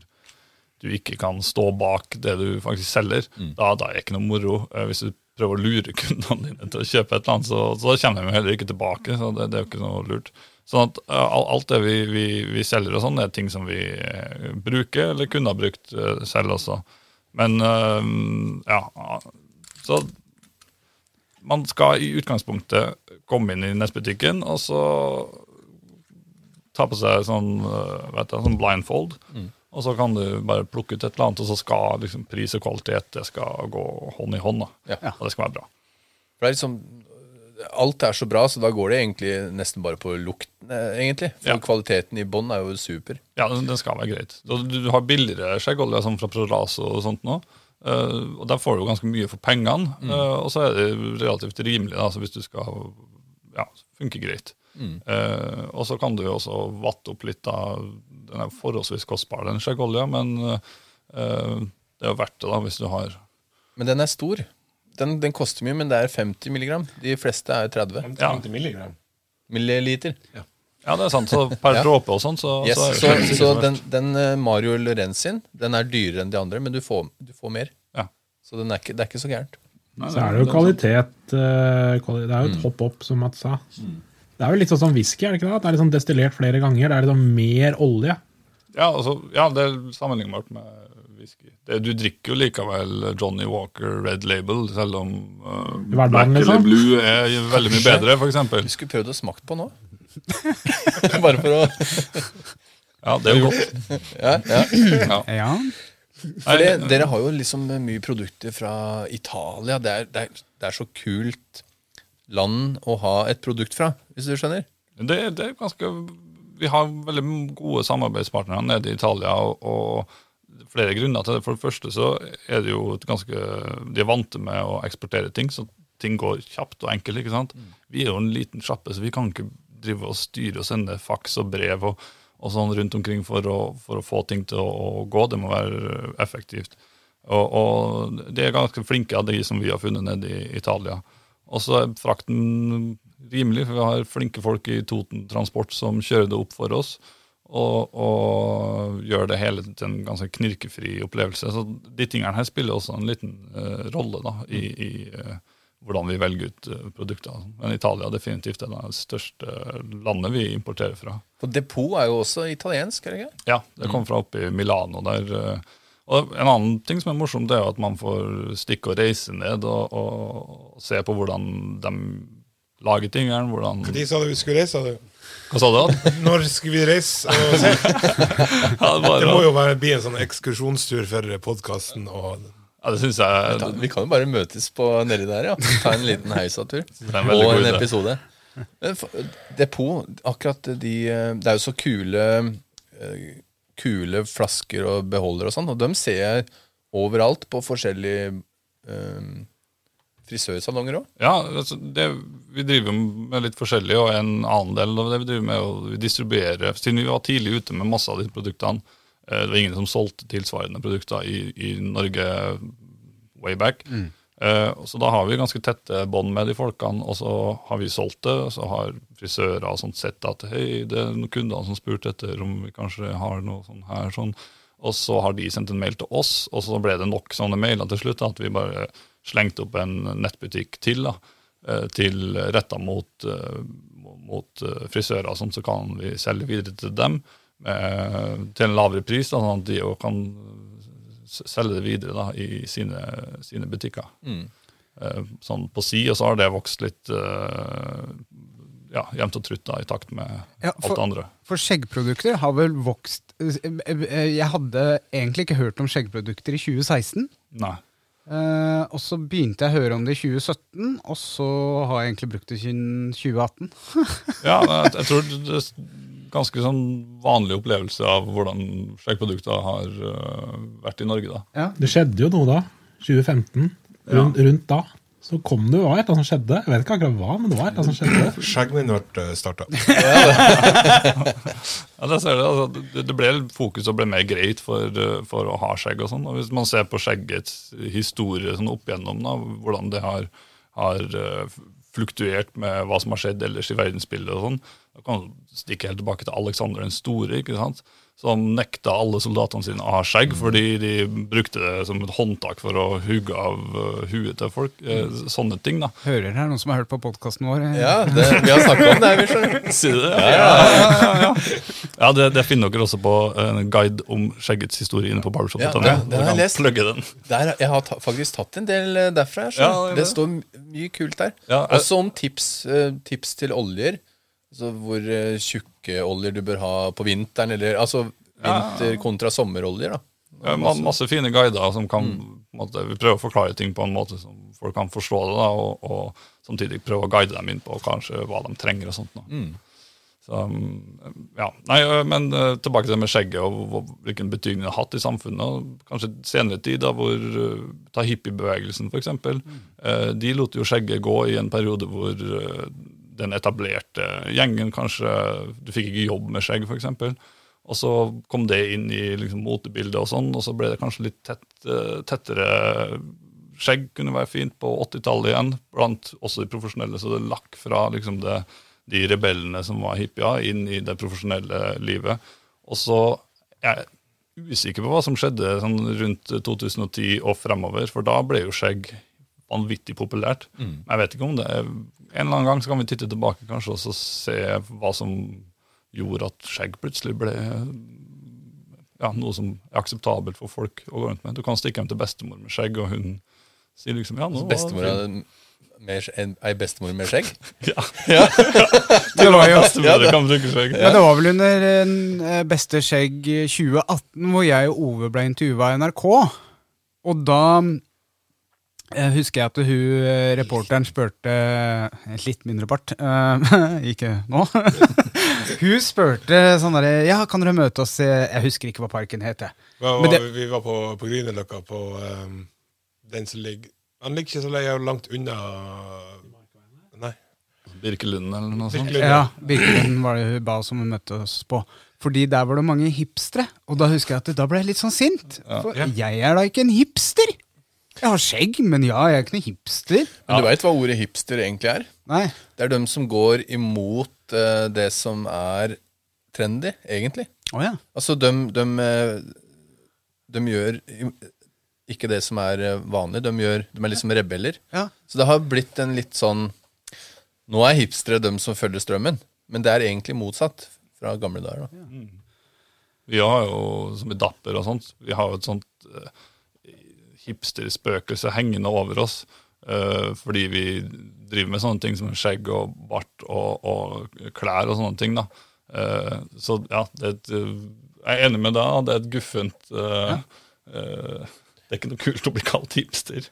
du ikke kan stå bak det du faktisk selger. Da, da er det ikke noe moro. Eh, Hvis du prøver å lure kundene dine til å kjøpe et eller annet, så, så kommer de heller ikke tilbake. så Det, det er jo ikke noe lurt. Sånn at eh, alt det vi, vi, vi selger og sånn, er ting som vi bruker, eller kunne ha brukt selv også. Men ja, så man skal i utgangspunktet komme inn i nettbutikken, og så ta på seg sånn, eh, vet du, sånn blindfold. Og så kan du bare plukke ut et eller annet, og så skal liksom pris og kvalitet det skal gå hånd i hånd. Ja. Og det skal være bra. For det er liksom Alt er så bra, så da går det egentlig nesten bare på lukten, eh, egentlig. For Ja. kvaliteten i bånn er jo super. Ja, den, den skal være greit. Du, du har billigere skjeggolje som fra Proraso og sånt nå. Eh, og Der får du ganske mye for pengene. eh, og så er det relativt rimelig, da, så hvis du skal Ja, funke greit. Eh, og så kan du jo også vatte opp litt av Den er forholdsvis kostbar, den skjeggolja, men eh, det er jo verdt det da hvis du har Men den er stor. Den, den koster mye, men det er 50 milligram. De fleste er 30 Ja. milligram. milliliter. Ja, det er sant. Så per Ja. dråpe og sånn, så, Yes, så, er det så så den, den eh, Mario Lorenzin den er dyrere enn de andre, men du får, du får mer. Ja. Så den er ikke, det er ikke så gærent. Nei, Så er det jo kvalitet eh, Det er jo Mm. et hopp opp, som Mats sa. Det er jo litt sånn som whisky, er det ikke det? Det er liksom destillert flere ganger. Det er liksom mer olje. Ja, altså, ja, det er sammenlignbart med whisky. Det, du drikker jo likevel Johnny Walker Red Label, selv om uh, hverdagen, Black eller liksom. Blue er veldig mye bedre, Du eksempel. skulle prøvd å smake på nå. Bare for å Ja, det er jo godt. Ja, ja. Ja. ja. Fordi, dere har jo liksom mye produkter fra Italia. Det er, det, er, det er så kult land å ha et produkt fra, hvis du skjønner. Det, det er ganske Vi har veldig gode samarbeidspartnere nede i Italia, og, og flere grunner til det. For det første så er det jo et ganske De er vante med å eksportere ting, så ting går kjapt og enkelt. ikke sant? Vi er jo en liten sjappe, så vi kan ikke drive og styre og sende faks og brev og, og sånn rundt omkring for å, for å få ting til å, gå. Det må være effektivt. Og, og de er ganske flinke av de som vi har funnet nede i Italia. Og så er frakten rimelig, for vi har flinke folk i Toten Transport som kjører det opp for oss. Og, og gjør det hele til en ganske knirkefri opplevelse. Så de tingene her spiller også en liten uh, rolle da, i, i eh, hvordan vi velger ut eh, produkter. Men Italia er definitivt det største landet vi importerer fra. For Depot er jo også italiensk, er det ikke? Ja, det kommer fra oppe i Milano der. eh, Og en annen ting som er morsomt, det er jo at man får stikke og reise ned og, og se på hvordan de lager ting. Hvordan De sa du vi skulle reise, du. Hva sa du? Når skal vi reise? Og se? Ja, det, var, Det må jo bare bli en sånn ekskursjonstur for podkasten. Og ja, det synes jeg Ta- Vi kan jo bare møtes på nedi der, ja. Ta en liten heisatur. en Og en episode. Depot, akkurat de Det er jo så kule eh, Kule flasker og beholdere og sånn, og dem ser jeg overalt på forskjellige um, frisørsalonger òg. Ja, altså det, vi driver med litt forskjellig, og en annen del av det vi driver med, er å distribuere. Siden vi var tidlig ute med masse av de produktene, det var ingen som solgte tilsvarende produkter i, i Norge way back. Mm. så da har vi ganske tette bånd med de folkene, og så har vi solgt det. og Så har frisører og sånt sett at hei, det er noen kunder som spurte etter om vi kanskje har noe sånn her. sånn. Og så har de sendt en mail til oss, og så ble det nok sånne mailer til slutt at vi bare slengte opp en nettbutikk til, da, eh, til retta mot, eh, mot eh, frisører, sånn, så kan vi selge videre til dem til en lavere pris, da, sånn at de kan selge det videre da, i sine, sine butikker. Mm. Sånn på si, og så har det vokst litt eh, ja, jevnt og trutt da, i takt med Ja, for- alt det andre. For skjeggprodukter har vel vokst Jeg hadde egentlig ikke hørt om skjeggprodukter i 2016. Nei. Uh, og så begynte jeg å høre om det i 2017, og så har jeg egentlig brukt det siden 2018. Ja, jeg, jeg tror det ganske sånn vanlig opplevelse av hvordan skjeggprodukter har øh, vært i Norge. da. Det skjedde jo noe da. 2015. Rundt, rundt da. Så kom det jo et eller annet som skjedde. Jeg vet ikke akkurat hva, men det var et eller annet som skjedde. Skjegget mitt ble starta. Ja, det, ser det, altså, det, det ble fokus og ble mer greit for, øh, for å ha skjegg. og sånn. Og Hvis man ser på skjeggets historie sånn opp igjennom, da, hvordan det har, har fluktuert med hva som har skjedd ellers i verdensbildet, og sånn, da kan du stikke helt tilbake til Alexander den store. ikke sant? Som nekta alle soldatene sine å ha skjegg, fordi de brukte det som et håndtak for å hugge av øh, huet til folk. Eh, sånne ting, da. Hører her noen som har hørt på podkasten vår? Ja, det, vi har snakka om det her. vi. Sier det? Ja, ja, ja, ja. ja det, det finner dere også på en guide om skjeggets historie inne på barbershop. Ja, det, har jeg lest. den. Der, jeg har ta, faktisk tatt en del eh, derfra. Så. Ja, det står mye kult der. Ja, jeg- Også om tips, eh, tips til oljer. Altså hvor eh, tjukke oljer du bør ha på vinteren. Eller altså vinter kontra sommeroljer. da. Ja, ma- masse fine guider som kan en måte, Vi prøver å forklare ting på en måte som folk kan forstå det, da, og, og samtidig prøve å guide dem inn på kanskje hva de trenger. og sånt. Da. Så, um, ja. Nei, men tilbake til det med skjegget og hvilken betydning det har hatt i samfunnet. Kanskje senere tid, da, hvor Ta hippiebevegelsen, f.eks. Mm. de lot jo skjegget gå i en periode hvor den etablerte gjengen kanskje Du fikk ikke jobb med skjegg, f.eks. Og så kom det inn i liksom, motebildet, og sånn, og så ble det kanskje litt tett, eh, tettere Skjegg kunne være fint på 80-tallet igjen, blant også de profesjonelle. Så det lakk fra liksom, det, de rebellene som var hippier, inn i det profesjonelle livet. Og så er jeg usikker på hva som skjedde sånn, rundt 2010 og fremover, for da ble jo skjegg vanvittig populært. Men jeg vet ikke om det er En eller annen gang så kan vi titte tilbake kanskje og så se hva som gjorde at skjegg plutselig ble ja, noe som er akseptabelt for folk å gå rundt med. Du kan stikke hjem til bestemor med skjegg, og hun sier liksom ja, nå var det Bestemor fint. med, en, ei bestemor med skjegg. Ja, Det var jo det. kan bruke skjegg. Ja, det var vel under eh, Beste skjegg 2018 hvor jeg og Ove ble intervjua i NRK. Og da eh, husker jeg at hun eh, reporteren spurte litt mindre part, eh, ikke nå. hun spurte sånn derre Ja, kan dere møte oss Jeg husker ikke hva parken het. jeg. Vi var på, på Grünerløkka, på um, den som ligger Han ligger ikke så langt unna Nei. Birkelunden eller noe sånt. Ja, Birkelunden var det hun ba oss om å møte oss på. Fordi der var det mange hipstere. Og da husker jeg at da ble jeg litt sånn sint. For jeg er da ikke en hipster! Jeg har skjegg, men ja, jeg er ikke noen hipster. Men du veit hva ordet hipster egentlig er? Nei. Det er dem som går imot eh, det som er trendy, egentlig. Å ja. Altså, de, de, eh, de gjør ikke det som er eh, vanlig. De, gjør, de er liksom rebeller. Ja. Så det har blitt en litt sånn Nå er hipstere dem som følger strømmen, men det er egentlig motsatt fra gamle dager. da. Vi har jo, som i Dapper og sånt, vi har jo et sånt uh, hipsterspøkelse hengende over oss. eh, fordi vi driver med sånne ting som skjegg og bart og, og klær og sånne ting. da. Eh, så ja, det et, eh, jeg er enig med deg. Det er et guffent ja. Det er ikke noe kult å bli kalt hipster.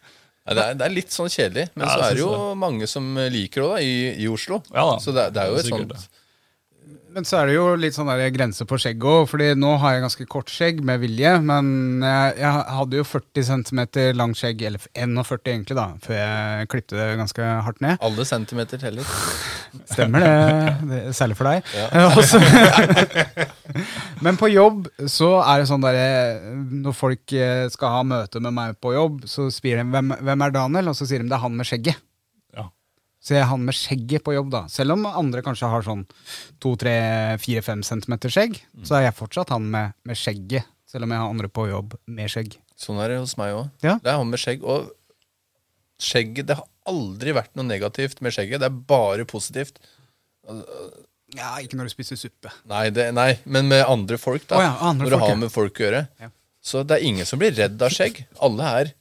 Ja, det, er, det er litt sånn kjedelig, men Ja, så er det jo det. mange som liker det da, i, i Oslo. Ja da, så det, det er jo et sånt Men så er det jo litt sånn der grense på skjegget òg, Fordi nå har jeg ganske kort skjegg med vilje. Men jeg, jeg hadde jo 40 cm langt skjegg, eller 41 egentlig, da, før jeg klipte det ganske hardt ned. Alle centimeter teller. Stemmer det, det særlig for deg. Ja. Men på jobb så er det sånn derre Når folk eh, skal ha møte med meg på jobb, så spør de hvem, hvem er Daniel, og så sier de det er han med skjegget. Så jeg er han med skjegget på jobb, da. Selv om andre kanskje har sånn 2-3-4-5 centimeter skjegg, så er jeg fortsatt han med, med skjegget. Selv om jeg har andre på jobb med skjegg. Sånn er det hos meg òg. Ja. Det er han med skjegg. Og skjegget Det har aldri vært noe negativt med skjegget. Det er bare positivt. Ja, ikke når du spiser suppe. Nei, det, nei men med andre folk, da. Oh, ja, andre når du har med folk å gjøre. Ja. Så det er ingen som blir redd av skjegg. Alle er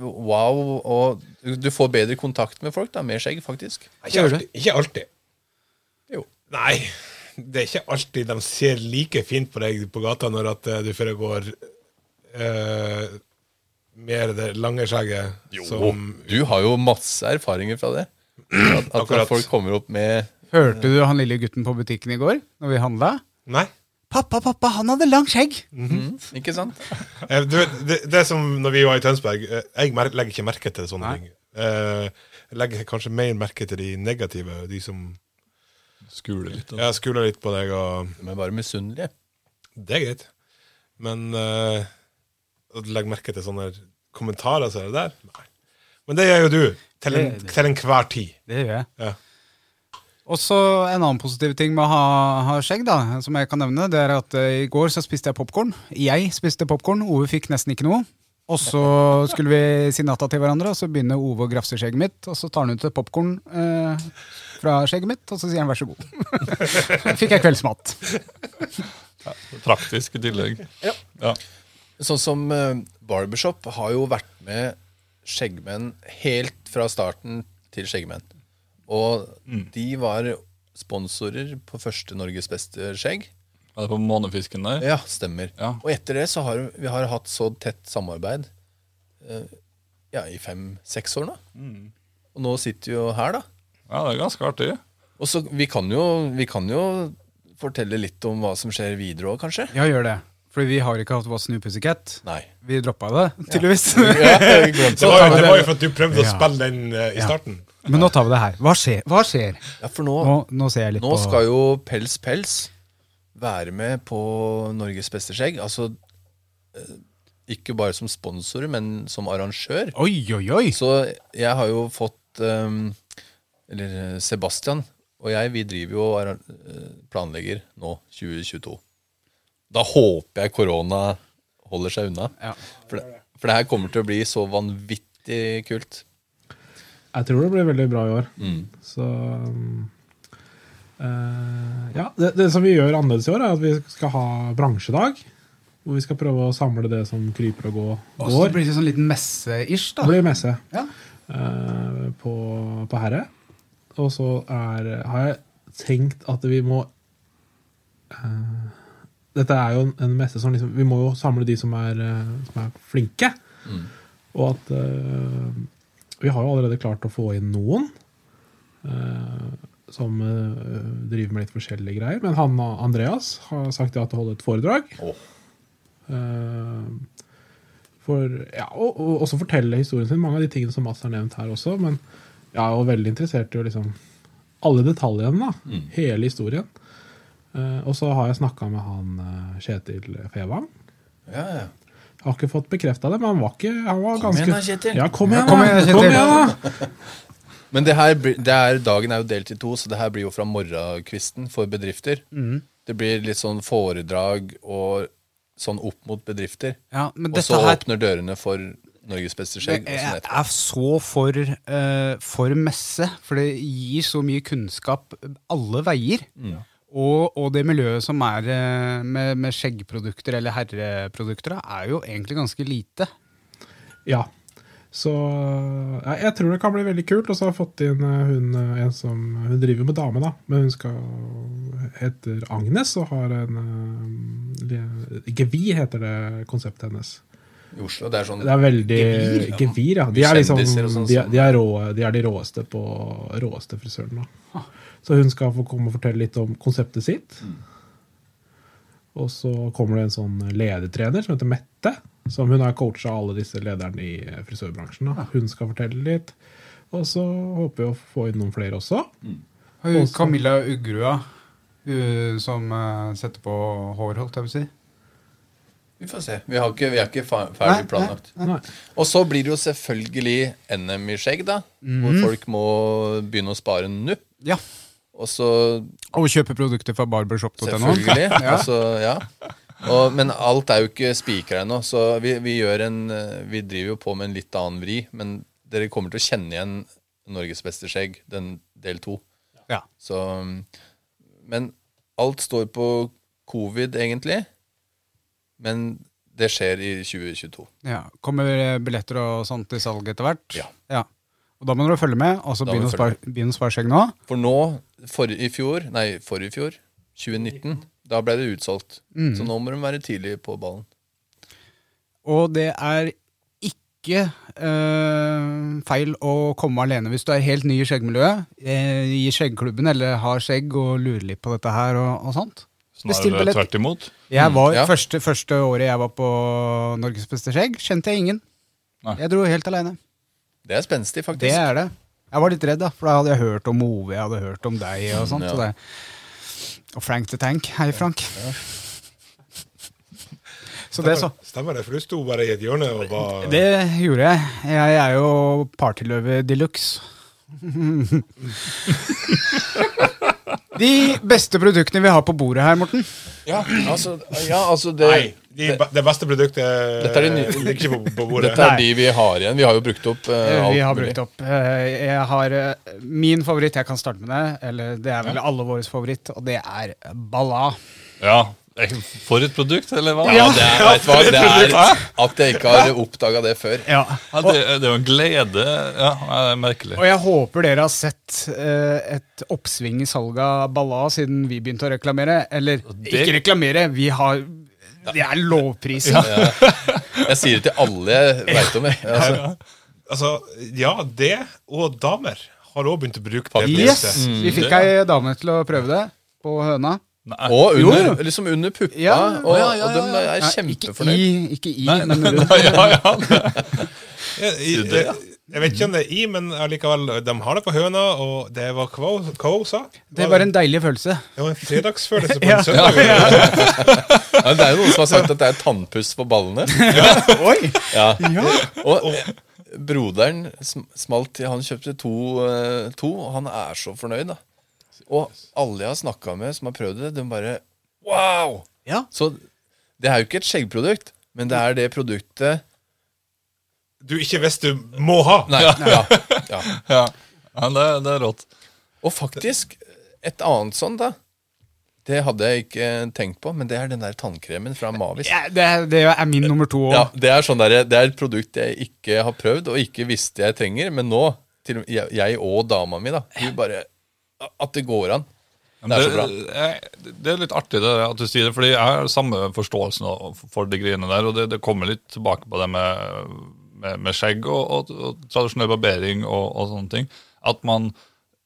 wow. Og du får bedre kontakt med folk da, med skjegg, faktisk. Ikke alltid. Ikke alltid. Jo. Nei, det er ikke alltid de ser like fint på deg på gata når at eh, du foregår uh, mer det lange skjegget som Du har jo masse erfaringer fra det. At, at folk kommer opp med Hørte du han lille gutten på butikken i går, når vi handla? Nei. Pappa, pappa, han hadde langt skjegg! Mhm, Ikke sant? Eh, Du vet, det, det er som når vi var i Tønsberg. eh, Jeg mer, legger ikke merke til sånne Nei. ting. Eh, Jeg legger kanskje mer merke til de negative, de som skuler litt. Da. ja, skuler litt på deg. og De er bare misunnelige. Det er greit. Men uh, å legge merke til sånne kommentarer som det der Nei. Men det gjør jo du. Til, en, til enhver tid. Det gjør jeg. Ja. Og så en annen positiv ting med å ha, ha skjegg, da, som jeg kan nevne, det er at uh, i går så spiste jeg popkorn. Jeg spiste popkorn, Ove fikk nesten ikke noe. Og så skulle vi si natta til hverandre, og så begynner Ove å grafse skjegget mitt. Og så tar han ut et popkorn uh, fra skjegget mitt, og så sier han vær så god. fikk jeg kveldsmat. Praktisk i tillegg. Ja. Sånn som uh, Barbershop har jo vært med skjeggmenn helt fra starten til skjeggmenn. Og de var sponsorer på første Norges beste skjegg. Er det på månefisken der? Ja, stemmer. Ja. Og etter det så har vi har hatt så tett samarbeid eh, ja, i fem-seks år nå. Og nå sitter vi jo her, da. Ja, det er ganske artig. Og så vi kan jo, vi kan jo fortelle litt om hva som skjer videre òg, kanskje? Ja, gjør det. Fordi vi har ikke hatt What's New Pussycat. Nei. Vi droppa det, tydeligvis. Ja, Ja, Det det. var, jo, det var jo for at du prøvde å spille den uh, i Ja. starten. Men nå tar vi det her. Hva skjer? Hva skjer? Ja, for nå, Nå, nå Nå på skal jo Pels Pels være med på Norges beste skjegg. Altså eh, ikke bare som sponsorer, men som arrangør. Oi, oi, oi! Så jeg har jo fått um, Eller eh, Sebastian og jeg, vi driver jo og eh, planlegger nå 2022. Da håper jeg korona holder seg unna. Ja. For, det, for det her kommer til å bli så vanvittig kult. Jeg tror det blir veldig bra i år. Mm. Så eh, Ja, det, det som vi gjør annerledes i år, er at vi skal ha bransjedag. Hvor vi skal prøve å samle det som kryper og gå, Og så blir det sånn liten messe-ish, da. Det blir messe Ja. Uh, på, på Herre. Og så er, har jeg tenkt at vi må uh, Dette er jo en, en messe som liksom Vi må jo samle de som er, uh, som er flinke. Og at eh, Vi har jo allerede klart å få inn noen eh, som eh, driver med litt forskjellige greier. Men han Andreas har sagt ja til å holde et foredrag. Oh. Eh, for, ja, og, og også fortelle historien sin. Mange av de tingene som Mats har nevnt her også. Men jeg er jo veldig interessert i å liksom alle detaljene. da, Hele historien. Eh, og så har jeg snakka med han eh, Kjetil Fevang. Ja, ja. Jeg har ikke fått bekrefta det, men han var ikke han var Kom ganske, igjen da, Kjetil. Ja, kom igjen, kom da! Kom igjen, da! Men det her, det her, dagen er jo delt i to, så det her blir jo fra morgenkvisten for bedrifter. Det blir litt sånn foredrag og sånn opp mot bedrifter. Ja, men Og så her åpner dørene for Norges beste skjegg. Jeg er så for, uh, for messe, for det gir så mye kunnskap alle veier. Og, og det miljøet som er eh, med, med skjeggprodukter eller herreprodukter, er jo egentlig ganske lite. Ja. Så ja, jeg tror det kan bli veldig kult. Og så har jeg fått inn eh, hun, eh, en som Hun driver med dame, da, men hun skal heter Agnes og har en vi, heter det konseptet hennes. i Oslo. Det er sånn Det er veldig Gevir, ja. De er, liksom, sånn de, de, er rå, de er de råeste på råeste frisøren. da. Så hun skal få komme og fortelle litt om konseptet sitt. Og så kommer det en sånn ledertrener som heter Mette. Som hun har coacha alle disse lederne i frisørbransjen. da. Hun skal fortelle litt. Og så håper vi å få inn noen flere også. Hun, Også- Camilla Ugrua, hun som eh, setter på hår, holdt jeg på å si. Vi får se. Vi, har ikke, vi er ikke Nei, ferdig planlagt. Nei. Og så blir det jo selvfølgelig NM i skjegg, da. Hvor folk må begynne å spare nå. Ja. Og så Og kjøpe produkter fra barbershop.no. Selvfølgelig. Ja. altså, ja. Og, men alt er jo ikke spikra ennå, så vi, vi, en, vi driver jo på med en litt annen vri. Men dere kommer til å kjenne igjen Norges beste skjegg, den del to. Ja. Så, men alt står på covid, egentlig. Men det skjer i 2022. Ja. Kommer billetter og sånt til salg etter hvert? Ja. Og da må dere følge med, altså Da må begynne å vi spare, begynne å spare skjegg nå. For nå, for, i fjor, nei, forrige fjor, 2019, da ble det utsolgt. Så nå må de være tidlig på ballen. Og det er ikke eh, feil å komme alene hvis du er helt ny i skjeggmiljøet, eh, i skjeggklubben eller har skjegg og lurer litt på dette her og, og sånt. Bestill Snarere billett. tvert imot. Jeg var, ja. første, første året jeg var på Norges beste skjegg, kjente jeg ingen. Nei. Jeg dro helt alene. Det er spenstig, faktisk. Det er det. Jeg var litt redd, da, for da hadde jeg hørt om Ove, jeg hadde hørt om deg og sånt. Ja. Så det. Og Frank the Tank. Hei, Frank. Så det så. Stemmer det, for du sto bare i et hjørne og var Det gjorde jeg. Jeg er jo partyløve de luxe. De beste produktene vi har på bordet her, Morten. Ja, altså, ja, altså det, Nei, de, det beste produktet Dette er de nye- ligger ikke på, på bordet. Dette er de vi har igjen. Vi har jo brukt opp uh, alt Vi har mulig. brukt opp. eh, Jeg har uh, min favoritt, jeg kan starte med det. Eller det er vel alle våres favoritt, og det er Balla. Ja, For et produkt, eller hva? Ja, det er, vet hva, det er at jeg ikke har oppdaga det før. Ja. Ja, det, det er jo en glede. Ja, det er merkelig. Og jeg håper dere har sett eh, et oppsving i salget av Balla siden vi begynte å reklamere. Eller det- ikke reklamere, vi har Det er lovprising. Jeg sier det til alle jeg veit om. Jeg. Altså, Altså, ja, det og damer har òg begynt å bruke det. Yes! Mm. Vi fikk ei dame til å prøve det på høna. Nei. og under, jo. liksom under puppa. Ja. Og, Ja, ja, og de er kjempefornøyd. ikke i, ikke i Nei, men under. ja, ja, ja. Jeg, jeg, jeg, jeg vet ikke om det er i, men allikevel, de har det på høna, og det var hva hun- sa. Det var en deilig følelse. Det var en fredagsfølelse på Ja. en søndag. Ja, det er jo noen som har sagt at det er tannpuss på ballene. Oi! Ja. Og eh, broderen smalt Han kjøpte to, eh, to, og han er så fornøyd, da. Og alle jeg har snakka med som har prøvd det, de bare Wow! Ja. Så det er jo ikke et skjeggprodukt, men det er det produktet Du ikke visste du må ha. Nei, ja, ja. ja. ja det, det er rått. Og faktisk, et annet sånn, da. Det hadde jeg ikke tenkt på, men det er den der tannkremen fra Mavis. Ja, det, det er min nummer to. Ja, det er, sånn der, det er et produkt jeg ikke har prøvd og ikke visste jeg trenger, men nå, til, jeg, jeg og dama mi, da, vi bare At det går an. Det er så bra. Det, det er litt artig det, at du sier det, fordi jeg har samme forståelsen for de greiene der. Og det, det kommer litt tilbake på det med, med, med skjegg og, og, og tradisjonell barbering og, og sånne ting. At man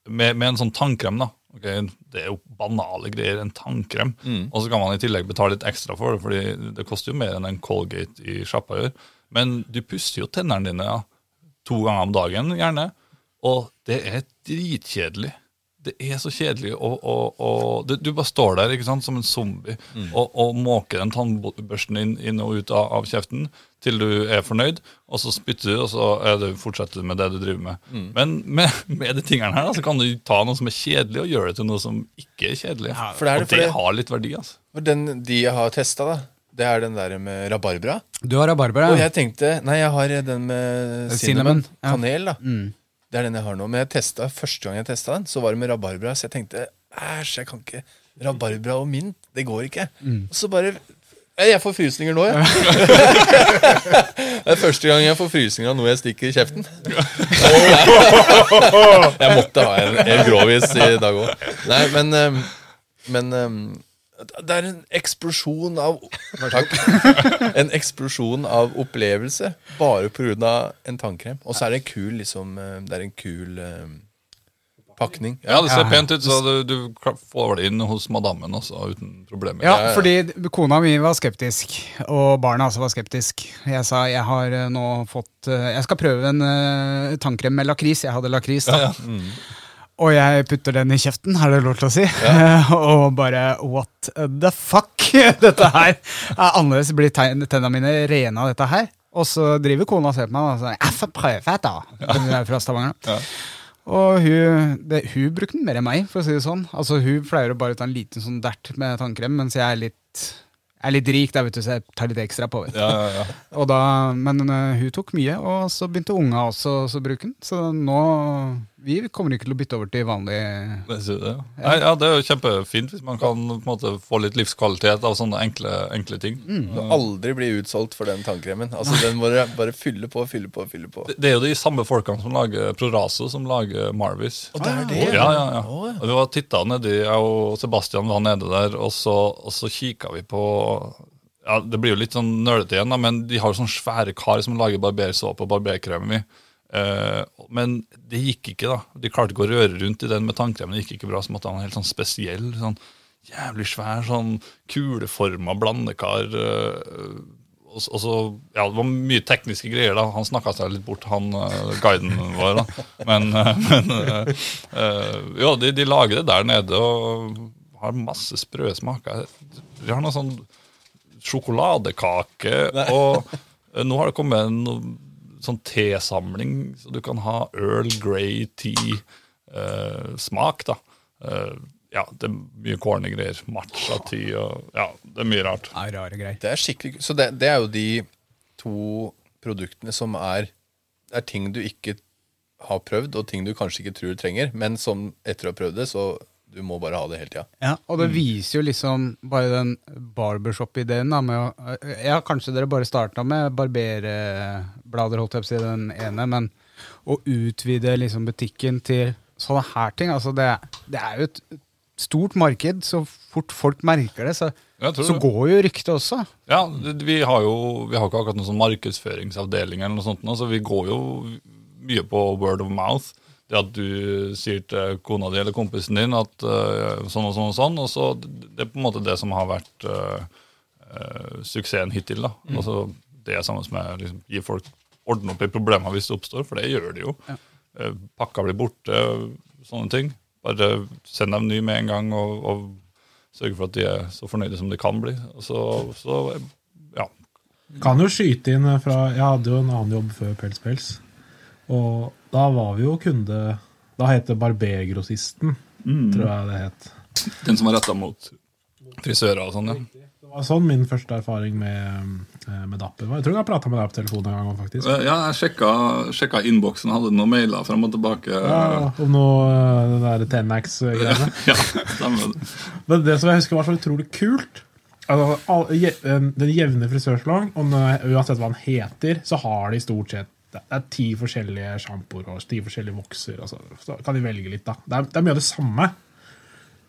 med, med en sånn tannkrem, da Okay, Det er jo banale greier, en tannkrem. Og så kan man i tillegg betale litt ekstra for det, fordi det koster jo mer enn en Colgate i sjappa gjør. Men du pusser jo tennene dine ja, to ganger om dagen, gjerne. Og det er dritkjedelig. Det er så kjedelig. Og, og, og du, bare står der ikke sant, som en zombie og, og måker den tannbørsten inn, inn og ut av, av kjeften til du er fornøyd, og så spytter du, og så er det, fortsetter du med det du driver med. Men med, med de tingene her da, så kan du ta noe som er kjedelig, og gjøre det til noe som ikke er kjedelig. for det er det, og for det har litt verdi. altså. For den de jeg har testa, da, det er den der med rabarbra. Du har rabarbra. Og jeg tenkte Nei, jeg har den med Cinnamon, cinnamon. ja. Kanel, da. Mm. Det er den jeg har nå. Men jeg testet, første gang jeg testa den, så var det med rabarbra. Så jeg tenkte æsj, jeg kan ikke Rabarbra og mint, det går ikke. Mm. Og så bare ja, Jeg får frysninger nå, jeg. det er første gang jeg får frysninger av noe jeg stikker i kjeften. jeg måtte ha en, en grovis i dag òg. Nei, men, um, men um, Det er en eksplosjon av Takk. En eksplosjon av opplevelse bare pga. en tannkrem. Og så er det en kul liksom eh, Det er en kul eh, pakning. Ja, det ser pent ut, så du, du får det inn hos madammen også, uten problemer. Ja, fordi kona mi var skeptisk, og barna også var skeptisk. Jeg sa jeg har eh, nå fått eh, Jeg skal prøve en uh, tannkrem med lakris. Jeg hadde lakris. da. Og jeg putter den i kjeften, er det lov til å si? og bare what the fuck? Dette her er annerledes. Blir tennene mine rene av dette her? Og så driver kona og ser på meg og sier jeg får prøve da. Hun er fra Stavanger. da. Og hun, det, hun brukte den mer enn meg, for å si det sånn. Altså Hun pleier å bare ta en liten sånn dert med tannkrem, mens jeg er litt, jeg er litt rik, der, vet du, så jeg tar litt ekstra på. vet du. Ja, ja, ja. Da, men eh, hun tok mye, og så begynte unga også å bruke den. Så nå Vi kommer ikke til å bytte over til vanlig Det, det, ja. Nei, ja, det er jo kjempefint hvis man kan på en måte, få litt livskvalitet av sånne enkle, enkle ting. Mm. Du aldri bli utsolgt for den tannkremen. Altså Den må du bare fylle på, fylle på, fylle på. Det, det er jo de samme folkene som lager Proraso, som lager Marvis. Og det er det. Ja, ja, ja. Og vi var titta nedi, jeg og Sebastian var nede der, og så, og så kikka vi på ja, Det blir jo litt sånn nølete igjen, da, men de har jo sånne svære kar som lager barbersåpe og barberkrem i. Eh, men det gikk ikke, da. De klarte ikke å røre rundt i den med tannkremen. Det gikk ikke bra, så måtte han ha en helt sånn spesiell, sånn jævlig svær, sånn kuleforma blandekar. eh, og, og så, ja, Det var mye tekniske greier. da Han snakka seg litt bort, han eh, guiden vår. da Men, men jo, de, de lager det der nede og har masse sprø smaker. De har noe sånn sjokoladekake, og eh, nå har det kommet en sånn tesamling, så du kan ha Earl Grey tea-smak. da Eh, Ja, det er mye corny greier. Matcha-tea og Ja, det er mye rart. Nei, rare greier. Det er skikkelig Så det, det er jo de to produktene som er Det er ting du ikke har prøvd, og ting du kanskje ikke tror du trenger, men som etter å ha prøvd det, så du må bare ha det hele tida. Ja, og det viser jo liksom bare den barbershop-ideen. da, med å, Ja, kanskje dere bare starta med barberblader, holdt jeg på å si, den ene, men å utvide liksom butikken til sånne her ting, altså det, det er jo et stort marked. Så fort folk merker det, så, så det. går jo ryktet også. Ja, vi har jo vi har ikke akkurat noen sånn markedsføringsavdeling, eller noe sånt, så vi går jo mye på word of mouth. Det at du sier til kona di eller kompisen din at uh, sånn og sånn og sånn, og så det er på en måte det som har vært uh, uh, suksessen hittil. da. Altså, det er samme som å liksom, gi folk ordne opp i problemer hvis det oppstår, for det gjør de jo. Eh, pakka blir borte, sånne ting. Bare send dem ny med en gang, og, og sørge for at de er så fornøyde som de kan bli. Og så, så ja. Kan jo skyte inn fra Jeg hadde jo en annen jobb før Pels Pels. Og da var vi jo kunde Da het det Barbergrossisten, tror jeg det het. Den som var retta mot frisører og sånn, ja. Det var sånn min første erfaring med, eh, med Dapper var. Jeg tror jeg har prata med deg på telefonen en gang. faktisk. Ja, jeg sjekka, sjekka innboksen, hadde noen mailer fram og tilbake. Ja, om noe eh, det der Tenmax-greiene. Ja, stemmer det. Men det som jeg husker var så utrolig kult altså, Den jevne frisørsalong, og uansett hva han heter, så har de stort sett det er ti forskjellige sjampoer og ti forskjellige vokser. Altså, så kan de velge litt, da. Det er, det er mye av det samme.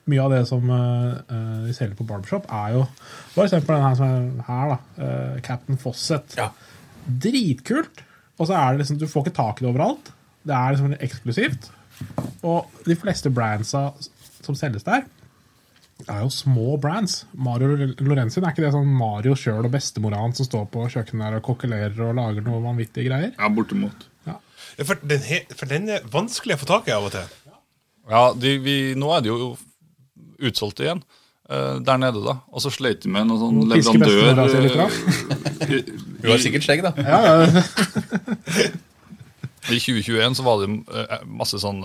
Mye av det som eh, eh, de selger på barbershop, er jo For eksempel den her som er her, da. Uh, Captain Fawcett. Dritkult! Og så er det liksom, du får ikke tak i det overalt. Det er liksom eksklusivt. Og de fleste brandsa som selges der, er jo små brands. Mario Lorenzin, er ikke det sånn Mario sjøl og bestemora hans som står på kjøkkenet der og kokkelerer og lager noe vanvittige greier? Ja, bortimot. Ja, For den, he, for den er vanskelig å få tak i av og til. Ja, de, vi, nå er det jo utsolgt igjen. eh, der nede, da. Og så sleit de med noen sånn leverandør si eh, Du har sikkert skjegg, da. Ja, ja. I 2021 så var det eh, masse sånn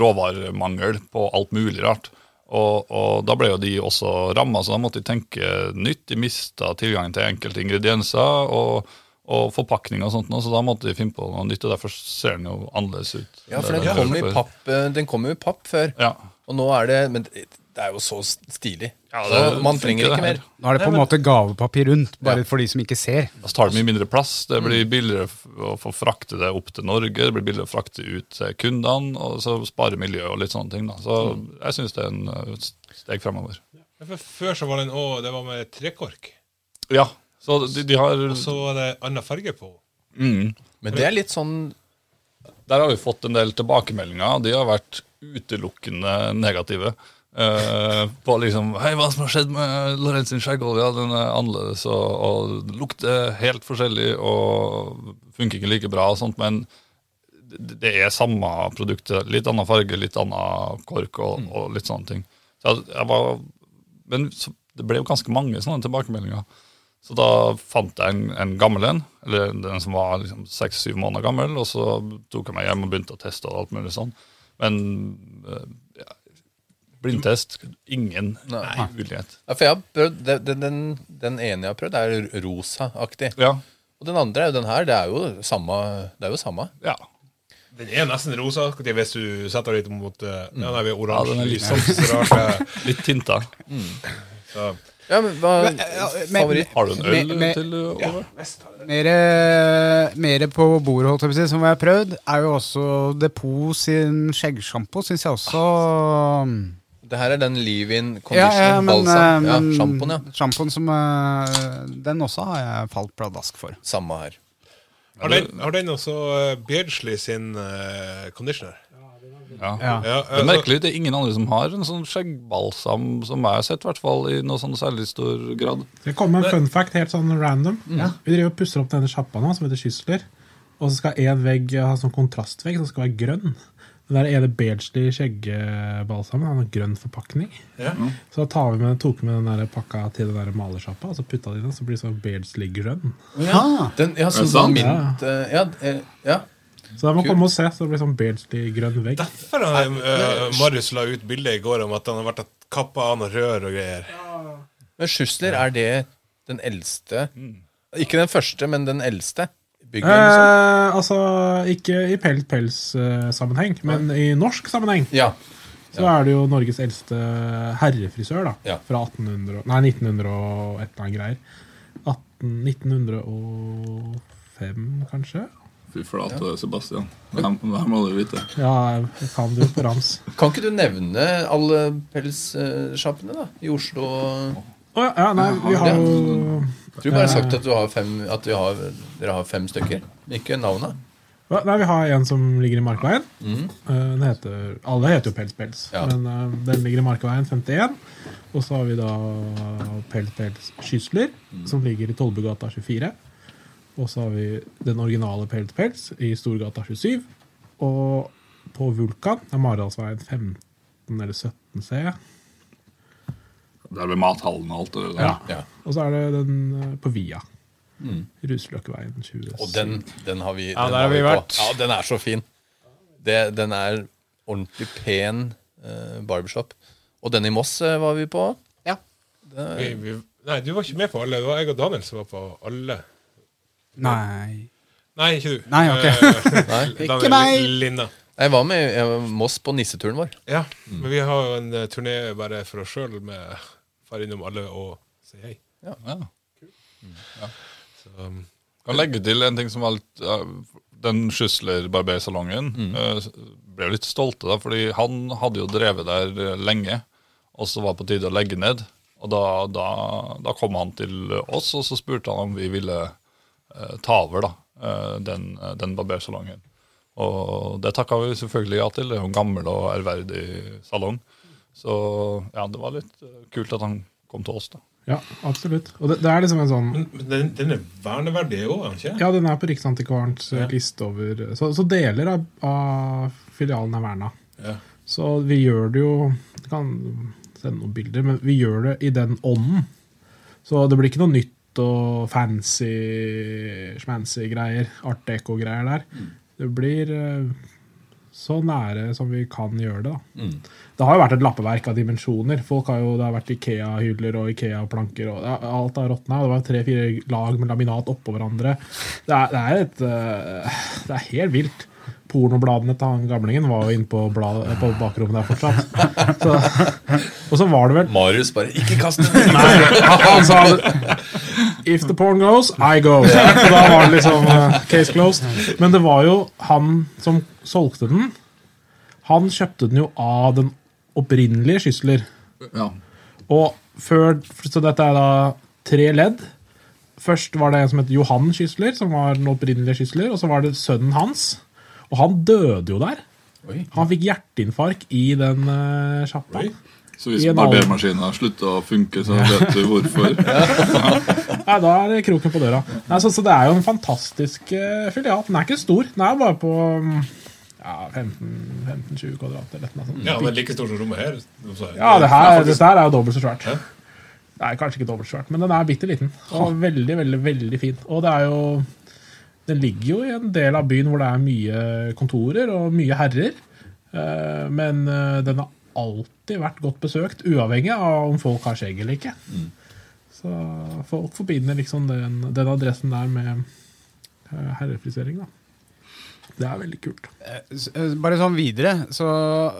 råvaremangel på alt mulig rart. Og, og da ble jo de også ramma, så da måtte de tenke nytt. De mista tilgangen til enkelte ingredienser og, og forpakning og sånt, så da måtte de finne på noe nytt. og Derfor ser den jo annerledes ut. Ja, for den, den er kom i papp, eh, den kom jo i papp før. Ja. Og nå er det Men det det er jo så stilig. Ja, så man trenger ikke mer. Nå er det på en måte gavepapir rundt, bare Ja. for de som ikke ser. Da tar det mye mindre plass. Det blir billigere å få frakte det opp til Norge. Det blir billigere å frakte ut til kundene, og så spare miljøet og litt sånne ting. Da. Så jeg syns det er en eh, steg fremover. For før så var den òg Det var med trekork. Ja, så de, de har Og så var det annen farge på. mm, Men det er litt sånn Der har vi fått en del tilbakemeldinger. De har vært utelukkende negative. Eh, på liksom Hei, hva som har skjedd med Lorentz sin skjeggolje? Ja, den er annerledes og, og lukter helt forskjellig og funker ikke like bra og sånt, men det er samme produktet. Litt annen farge, litt annen kork og, og litt sånne ting. Så jeg, jeg var, men så, det ble jo ganske mange sånne tilbakemeldinger. Så da fant jeg en, en gammel en, eller den som var liksom seks-syv måneder gammel, og så tok jeg meg hjem og begynte å teste og alt mulig sånn. Men ja, blindtest, ingen mulighet. Ja, for jeg har prøvd, den, den- den, ene jeg har prøvd, er rosa-aktig. Ja, Og den andre er jo den her. Det er jo samme. Det er jo samme. ja. Den er nesten rosa hvis du setter litt mot uh, Ja, nei, er Ja, oransje. den er litt sånn, så rart, eh, Litt tinta. så. Ja, men hva Men, ja, men- Favoritt? Har du en øl Med- til over? Mer, mer på bordet, holdt jeg på å si, som vi har prøvd, er jo også Depot sin skjeggsjampo, syns jeg også Det her er den leave-in Ja, conditioner, ja, men, balsam. eh, Ja, Sjampoen, ja. sjampoen som eh, Den også har jeg falt pladask for. Samme her. Har den, har den også uh, Beardsley sin uh, conditioner? Ja. Ja. Ja, Det er altså- merkelig, det er ingen andre som har en sånn skjeggbalsam som jeg har sett, i hvert fall i noe sånn særlig stor grad. Det kommer en fun fact helt sånn random. Vi driver og pusser opp denne sjappa nå, som heter Skysler. Og så skal én vegg ha sånn kontrastvegg som skal være grønn. Den der ene Beardsley skjeggebalsamen han har grønn forpakning. Ja. Så da tar vi med, tok vi med den der pakka til den der malersjappa, og så putta de den, så blir det sånn Beardsley grønn. Ja. Den, ja, sånn, det sant? mint eh, Ja, ja. Så da må komme og se, så det blir sånn Beardsley grønn vegg. Derfor har uh, Marius la ut bilde i går om at han har vært kappa av noe rør og greier. Men Schussler, er det den eldste Ikke den første, men den eldste? Byggen, Eh, liksom? altså, ikke i pels-pels-sammenheng, men i norsk sammenheng. Ja. Så er det jo Norges eldste herrefrisør, da. Ja. Fra 1800, nei, 1900 og et eller annet greier. 18, 1905, kanskje? Fy flate, Sebastian. Det her, det her må du vite. Ja, jeg kan det jo på rams. Kan ikke du nevne alle pelssjappene da, i Oslo? Å ja, ja, nei, vi har jo Jeg tror bare har sagt at, du har fem, at vi har, dere har fem stykker. Ikke navnet. Ja, Nei, Vi har en som ligger i Markveien. Mm. Den heter, alle heter jo Pels Pels, Ja. men eh, den ligger i Markveien 51. Og så har vi da Pels Pels Skysler, som ligger i Tollbugata 24. Og så har vi den originale Pels Pels i Storgata 27. Og på Vulkan er Maridalsveien 15 eller 17 C. Det er ved mathallen og alt det. Ja. Ja. Og så er det den eh, på Via. Ruseløkkeveien 20. Og den, den har vi, Ja, den der har vi på. vært. Ja, den er så fin. Det, den er ordentlig pen eh, barbershop. Og den i Moss eh, var vi på. Ja. Vi, vi, nei, du var ikke med på alle. Det var jeg og Daniel som var på alle. Nei Nei, ikke du. Nei, ok. Nei, Daniel meg. Linda. Jeg var med i Moss på nisseturen vår. Ja, men vi har jo en uh, turné bare for oss sjøl med far innom alle og si hei. Ja. Så, um, Kan legge til en ting som litt Den Schussler barbersalongen eh, ble jo litt stolte, da, fordi han hadde jo drevet der eh, lenge, og så var det på tide å legge ned. Og da, da, da kom han til oss, og så spurte han om vi ville eh, ta over da, den, den barbersalongen. Og det takka vi selvfølgelig ja til. Det er jo en gammel og ærverdig salong. Så ja, det var litt eh, kult at han kom til oss, da. Ja, absolutt. Og det, det er liksom en sånn men men den, den er verneverdig òg, er den ikke? Ja, den er på Riksantikvarens eh, Ja. liste over Så, så deler av, av filialen er verna. Ja. Så vi gjør det jo Jeg kan sende noen bilder, men vi gjør det i den ånden. Så det blir ikke noe nytt og fancy schmancy greier. Art deco-greier der. Det blir eh, så nære som vi kan gjøre det. da. Det har jo vært et lappeverk av dimensjoner. Folk har jo, Det har vært Ikea-hyller og Ikea-planker. og Alt har råtna. Det var tre-fire lag med laminat oppå hverandre. Det er, det er et eh, Det er helt vilt. Pornobladene til han gamlingen var jo inne på, blad, på bakrommet der fortsatt. Så, og så var det vel Marius bare 'ikke kast den'! Nei, han sa If the porn goes, I go. Så da var det liksom eh, case closed. Men det var jo han som solgte den. Han kjøpte den jo av den opprinnelige Schüssler. Ja. Og før, Så dette er da tre ledd. Først var det en som het Johan Schüssler, som var den opprinnelige Schüssler. Og så var det sønnen hans. Og han døde jo der. Han fikk hjerteinfarkt i den uh, sjappa. Så hvis barbermaskina slutter å funke, så vet du hvorfor. Nei, da er det kroken på døra. Nei, så, så det er jo en fantastisk uh, filial. Den er ikke stor. Den er bare på um, ja, 15-20 kvadrat eller noe sånt. Ja, men like stor som rommet her. Ja, det Ja, her, faktisk. dette her er jo dobbelt så svært. Ja. Det er kanskje ikke dobbelt så svært, men den er bitte liten. Og veldig, veldig, veldig fin. Og det er jo Den ligger jo i en del av byen hvor det er mye kontorer og mye herrer. Eh, Men eh, den har alltid vært godt besøkt, uavhengig av om folk har skjegg eller ikke. Så folk forbinder liksom den, den adressen der med eh, herrefrisering, da. Det er veldig kult. Eh, Bare sånn videre, så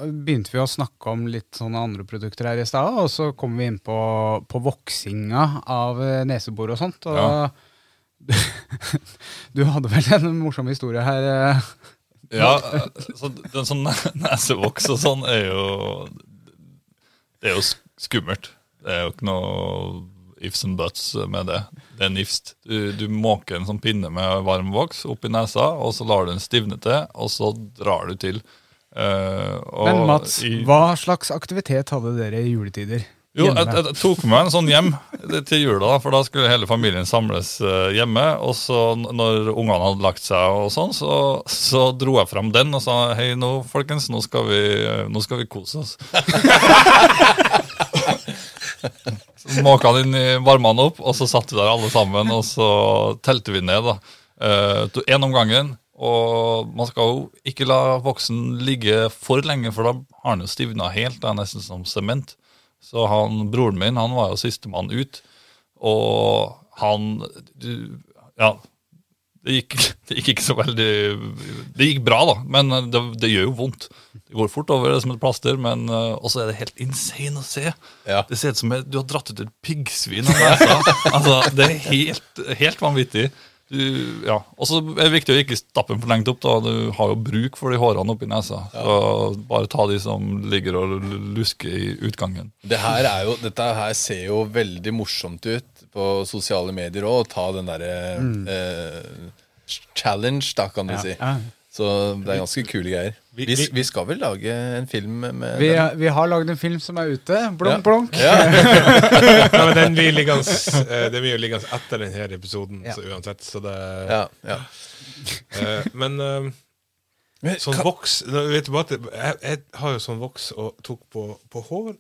begynte vi å snakke om litt sånne andre produkter her i stad, og så kom vi inn på, på voksinga av eh, nesebor og sånt. Og Ja. du hadde vel en morsom historie her? Ja, så den sånn nesevoks og sånn er jo Det er jo skummelt. Det er jo ikke noe ifs and buts med det. Det er nifst. Du, du måker en sånn pinne med varm voks opp i nesa, og så lar du den stivne til, og så drar du til. Uh, Men Mats, i- hva slags aktivitet hadde dere i juletider? Jo, jeg, jeg tok med meg en sånn hjem til jula, da, for da skulle hele familien samles eh, hjemme. Og så når ungene hadde lagt seg, og sånn, så, så dro jeg fram den og sa hei, nå folkens, nå skal vi, nå skal vi kose oss. så måka den i varmene opp, og så satt vi der alle sammen, og så telte vi ned. da. Én En om gangen. Og man skal jo ikke la voksen ligge for lenge, for da har den jo stivna helt. Det er nesten som sement. Så han, broren min han var jo sistemann ut. Og han Ja. Det gikk, det gikk ikke så veldig Det gikk bra, da, men det, det gjør jo vondt. Det går fort over det som et plaster, men uh, også er det helt insane å se. Ja. Det ser ut som du har dratt ut et piggsvin av nesa. altså, det er helt, helt vanvittig. Du, ja. Og så er det viktig å ikke stappe den for lengt opp. da Du har jo bruk for de hårene oppi nesa. Så bare ta de som ligger og lusker i utgangen. Det her er jo, dette her ser jo veldig morsomt ut på sosiale medier òg. Å ta den derre eh, challenge, da, kan du si. Ja. Så det er ganske kule greier. Vi- Vi, vi- skal vel lage en film med Vi, den? vi har lagd en film som er ute. Blunk, Ja. blunk. Ja, men den blir liggende eh, liggende etter denne episoden, Ja. så uansett. Så det Ja, ja. eh, Men Men sånn kan- voks vet du bare at jeg, jeg har jo sånn voks og tok på, på hår,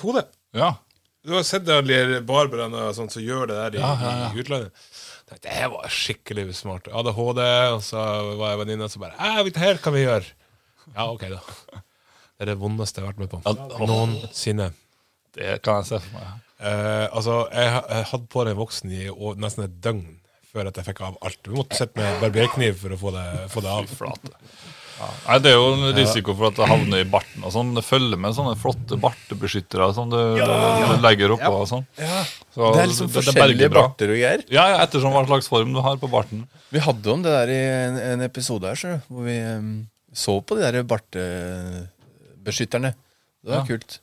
hodet. Ja. Du har sett de barberne som gjør det der i, Ja, ja, ja. i utlandet. Det her var skikkelig smart. ADHD, og så var jeg venninne som bare «Æ, vet her kan vi gjøre. Ja, ok, da. Det er det vondeste jeg har vært med på. Noensinne. Det kan jeg se for meg. Eh, altså, jeg, jeg hadde på den voksen i nesten et døgn før at jeg fikk av alt. Vi måtte sitte med barberkniv for å få det, få det av. Ja. Nei, Det er jo en risiko for at det havner i barten. og sånn. Det følger med sånne flotte bartebeskyttere som du, du legger oppå. og sånn. Så Det er liksom det- det forskjellige barter og greier. Ja, ja, ettersom hva slags form du har på barten. Vi hadde om det der i en, en episode her, så, hvor vi um, så på de der bartebeskytterne. Det var Ja. kult.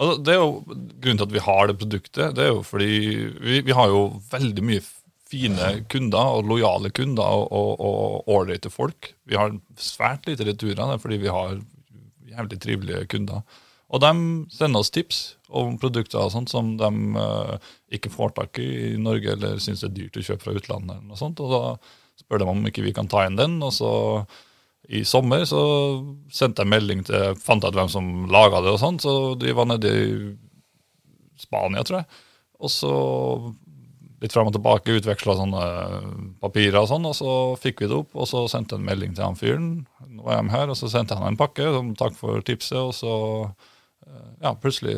Altså, det er jo Grunnen til at vi har det produktet, det er jo fordi vi, vi har jo veldig mye fine kunder og lojale kunder og- ålreite folk. Vi har svært lite returer, er fordi vi har jævlig trivelige kunder. Og de sender oss tips om produkter og sånt som de uh, ikke får tak i i Norge, eller syns det er dyrt å kjøpe fra utlandet. eller noe sånt, Og da spør de om ikke vi kan ta inn den. Og så i sommer så sendte jeg melding til Fant ut hvem som laga det, og sånt, så de var nede i Spania, tror jeg. Og så litt fram og tilbake utveksla sånne papirer og sånn, og så fikk vi det opp. Og så sendte jeg en melding til han fyren. Nå er jeg her, og så sendte han en pakke. Som takk for tipset, og så eh, Ja, plutselig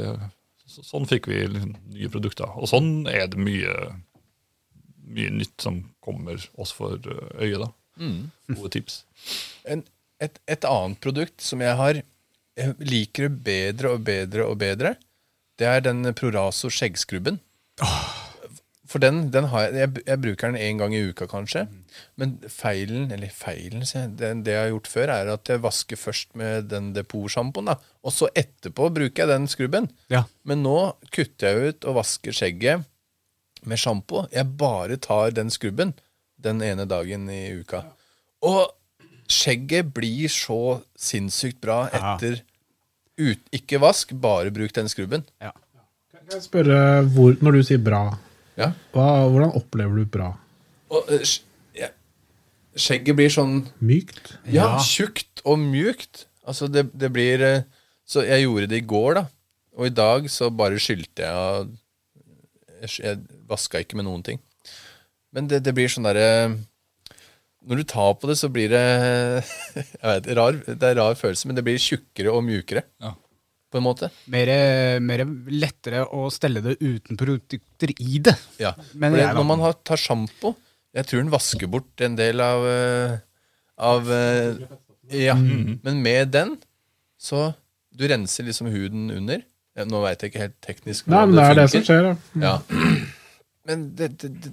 så, Sånn fikk vi liksom nye produkter. Og sånn er det mye mye nytt som kommer oss for øye, da. da. Gode tips. En, et, et annet produkt som jeg har jeg liker bedre og bedre og bedre, det er den Proraso skjeggskrubben. For den, den har jeg, jeg Jeg bruker den én gang i uka, kanskje. Men feilen, eller feilen, det, det jeg har gjort før, er at jeg vasker først med den depotsjampoen. Og så etterpå bruker jeg den skrubben. Ja. Men nå kutter jeg ut og vasker skjegget med sjampo. Jeg bare tar den skrubben den ene dagen i uka. Og skjegget blir så sinnssykt bra etter ut, ikke vask, bare bruk den skrubben. Ja. Kan jeg spørre, hvor, Når du sier bra, Ja. hva, hvordan opplever du bra? Og eh, ja, skjegget blir sånn Mykt? Ja, Ja. tjukt og mjukt. Altså, det, det blir eh, Så jeg gjorde det i går, da. Og i dag så bare skylte jeg Jeg, jeg vaska ikke med noen ting. Men det, det blir sånn derre Når du tar på det, så blir det Jeg vet, rar, Det er rar følelse, men det blir tjukkere og mjukere. Ja. På en måte. Mer, mer lettere å stelle det uten produkter i det. Ja. Men det, når man har, tar sjampo Jeg tror den vasker bort en del av eh, Av eh, Ja. Men med den så Du renser liksom huden under. Nå veit jeg ikke helt teknisk Nei, men det er det som skjer. ja. Ja. Men det, det, det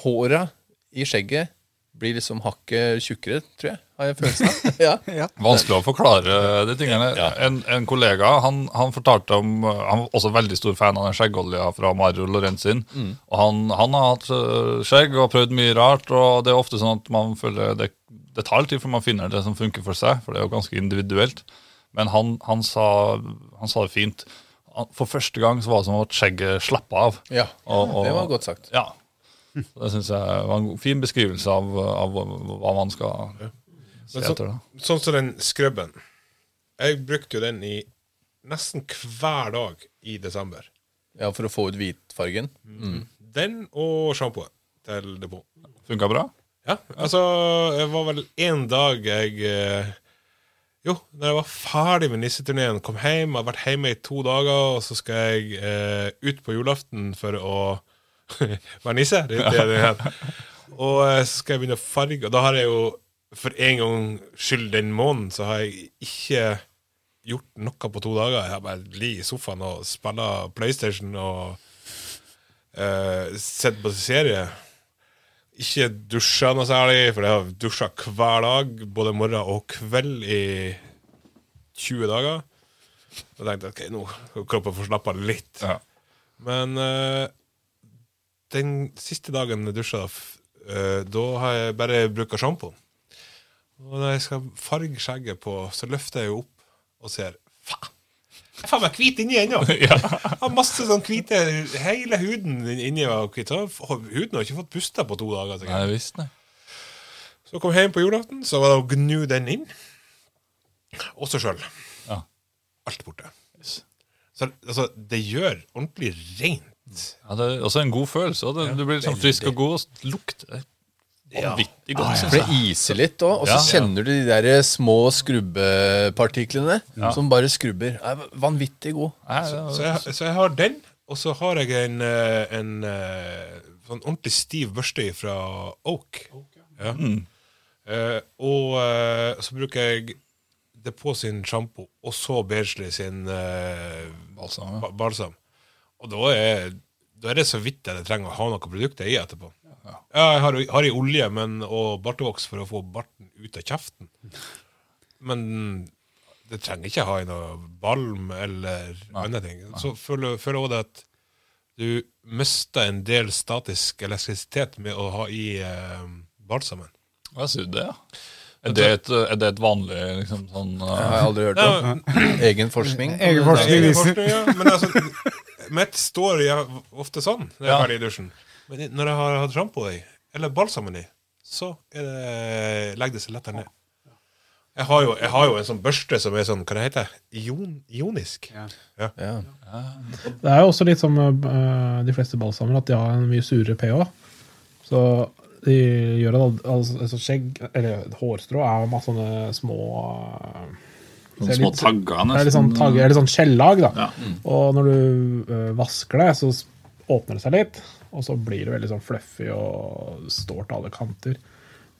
Håra i skjegget blir liksom hakket tjukkere, tror jeg. Har jeg følelsen av. ja. Vanskelig å forklare de tingene. Ja. En, en kollega han, han fortalte om Han var også veldig stor fan av den skjeggolja fra Mario Lorenzin. Mm. Og han, han har hatt øh, skjegg og prøvd mye rart, og det er ofte sånn at man føler det, det tar litt tid før man finner det som funker for seg, for det er jo ganske individuelt. Men han, han, sa, han sa det fint. For første gang så var det som at skjegget slappa av. ja. Og- og- Det var godt sagt. Ja. Så Det syns jeg var en fin beskrivelse av, av hva man skal så- Sånn som den skrubben. Jeg brukte jo den i nesten hver dag i desember. Ja, For å få ut hvitfargen. Den og sjampoet til depot. Funka bra? Ja, altså Det var vel én dag jeg eh, Jo, når jeg var ferdig med nisseturneen, kom hjem, har vært hjemme i to dager, og så skal jeg eh, ut på julaften for å være nisse. Det, det, er det her. Og eh, så skal jeg begynne å farge, og da har jeg jo for en gang skyld den måneden, så har jeg ikke gjort noe på to dager. Jeg har bare ligget i sofaen og spilla PlayStation og uh, sett på serie ikke dusja noe særlig, for jeg har dusja hver dag, både morgen og kveld i 20 dager. Da tenkte jeg ok, nå skal kroppen få slappe av litt. Ja. Men uh, den siste dagen jeg dusja, f- eh, da har jeg bare bruka sjampo. Og når jeg skal farge skjegget på, så løfter jeg jo opp og ser Faen! Jeg er faen meg hvit inni ennå! Jeg har masse sånn hvite Hele huden inni var hvit. Huden har ikke fått pusta på to dager. sikkert. Nei visst, nei. Så kom jeg hjem på julaften, så var det å gnu den inn. Også sjøl. Ja. Alt borte. Så altså, det gjør ordentlig rent. Ja, det er også en god følelse. Du blir sånn frisk og god, og det vanvittig godt. Ja, For det iser litt òg, og så Ja. kjenner du de der små skrubbepartiklene som bare skrubber. Er vanvittig god. Så er- jeg, så jeg har den, og så har jeg en, en, en eh, sånn ordentlig stiv børste fra Oak. Ja. Eh, og uh, så bruker jeg det på sin sjampo, og så Beardsley sin uh, Balsam, ja. ba- balsam. Og da er, da er det så vidt jeg trenger å ha noen produkter i etterpå. Ja, jeg har, har i olje men, og bartevoks for å få barten ut av kjeften. Men det trenger ikke ha i noe balm eller andre ting. Så føler jeg det at du mister en del statisk elektrisitet med å ha i eh, balsamen. Hva sier du det, ja? Er det et, er det et vanlig liksom, sånn uh... Jeg har aldri hørt om. Egen forskning. Egen forskning Egen forskning, ja. Men altså, mitt står ofte sånn når jeg er Ja. ferdig i dusjen. Men når jeg har hatt sjampo i, eller balsamen i, så er det, legger det seg lettere ned. Jeg har, jo, jeg har jo en sånn børste som er sånn, hva det heter Ion, Ionisk. Ja. Ja. Det er jo også litt som uh, de fleste balsamer, at de har en mye surere pH. Så de gjør at altså, altså skjegg, eller hårstrå, er masse sånne små uh, Sånne små litt- tagger, nesten. er litt sånn, tagger, eller sånn skjellag, da. Ja. Og når du uh, vasker det, så åpner det seg litt, og så blir det veldig sånn fluffy og står til alle kanter.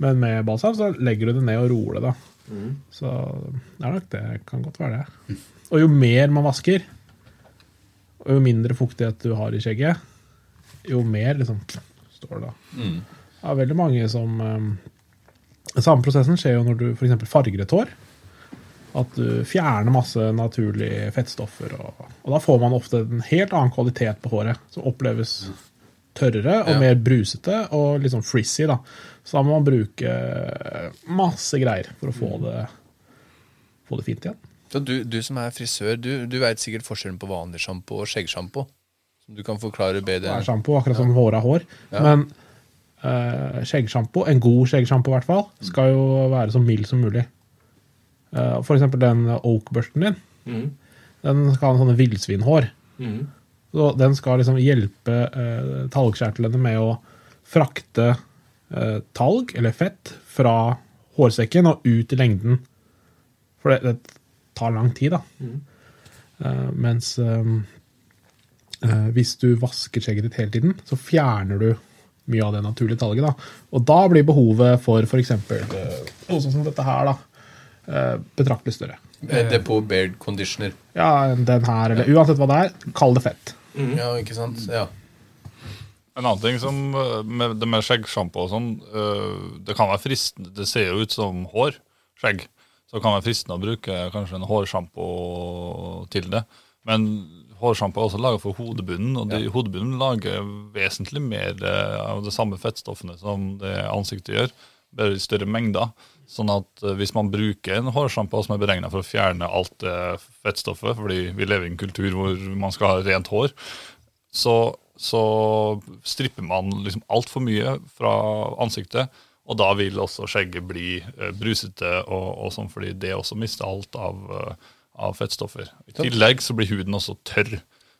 Men med balsam så legger du det ned og roer det, da. Så det er nok det. Kan godt være det. Og jo mer man vasker, og jo mindre fuktighet du har i skjegget, jo mer liksom, står det da. Det er veldig mange som um, Samme prosessen skjer jo når du f.eks. farger et hår. At du fjerner masse naturlige fettstoffer. Og, og da får man ofte en helt annen kvalitet på håret, som oppleves tørrere og Ja. mer brusete og litt sånn frizzy. da. Så da må man bruke masse greier for å få det, få det fint igjen. Så du, du som er frisør, du, du veit sikkert forskjellen på vanlig sjampo og skjeggsjampo. Som du kan forklare bedre. er sjampo, akkurat som håret er hår. Ja. Men uh, skjeggsjampo, en god skjeggsjampo i hvert fall, skal jo være så mild som mulig. Eh, for eksempel den oak-børsten din. Den skal ha sånne villsvinhår. Så den skal liksom hjelpe eh, talgkjertlene med å frakte eh, talg, eller fett, fra hårsekken og ut i lengden. For det, det tar lang tid, da. Eh, mens eh, Eh, hvis du vasker skjegget ditt hele tiden, så fjerner du mye av det naturlige talget. Da. Og da blir behovet for f.eks. Uh, noe sånn som dette her, da, eh, betraktelig større. Eh, Depot Beard Conditioner. Ja, den her, eller uansett hva det er, kall det fett. Ja, ikke sant? Ja. En annen ting som eh, med det med skjeggsjampo og sånn, eh, det kan være fristende Det ser jo ut som hår, skjegg. Så det kan være fristende å bruke kanskje en hårsjampo til det. Men hårsjampo er også laget for hodebunnen, og de, hodebunnen lager vesentlig mer eh, av de samme fettstoffene som det ansiktet gjør, bare i større mengder. Sånn at eh, hvis man bruker en hårsjampo som er beregna for å fjerne alt det fettstoffet, fordi vi lever i en kultur hvor man skal ha rent hår, så, så stripper man liksom altfor mye fra ansiktet. Og da vil også skjegget bli eh, brusete, og, og sånn, fordi det også mister alt av, eh, av fettstoffer. I tillegg så blir huden også tørr,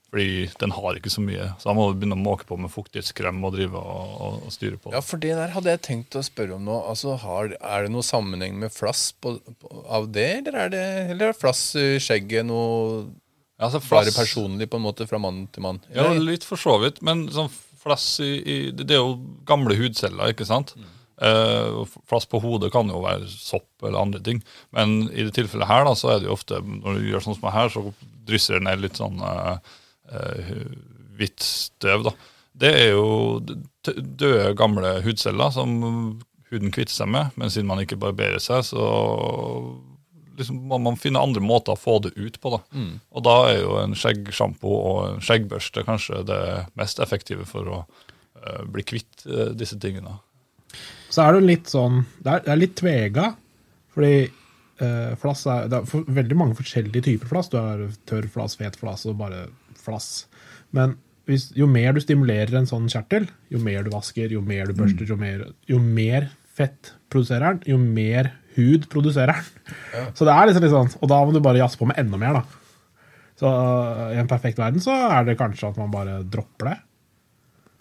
fordi den har ikke så mye. Så da må du begynne å måke på med fuktighetskrem og drive og, og, og styre på. ja, for det der hadde jeg tenkt å spørre om nå. Altså, har, Er det noe sammenheng med flass på, på, av det, eller er det eller er flass i skjegget noe Ja, altså, bare personlig, på en måte, fra mann til mann? Ja, litt for så vidt. Men sånn flass i, i Det er jo gamle hudceller, ikke sant? Mm. Uh, flass på hodet kan jo være sopp eller andre ting. Men i det tilfellet her, da, så er det jo ofte Når du gjør sånn som her, så drysser det ned litt sånn eh, hvitt støv, da. Det er jo døde, gamle hudceller som huden kvitter seg med. Men siden man ikke barberer seg, så liksom må man finne andre måter å få det ut på. da. Og da er jo en skjeggsjampo og en skjeggbørste kanskje det mest effektive for å uh, bli kvitt uh, disse tingene. Så er det jo litt sånn Det er, det er litt tvega, fordi eh, flass er Det er for, veldig mange forskjellige typer flass. Du har tørr flass, fet flass og bare flass. Men hvis, jo mer du stimulerer en sånn kjertel, jo mer du vasker, jo mer du børster, jo, mer, jo mer fett produserer den, jo mer hud produserer den. Så det er liksom litt sånn, Og da må du bare jazze på med enda mer, da. Så i en perfekt verden så er det kanskje at man bare dropper det.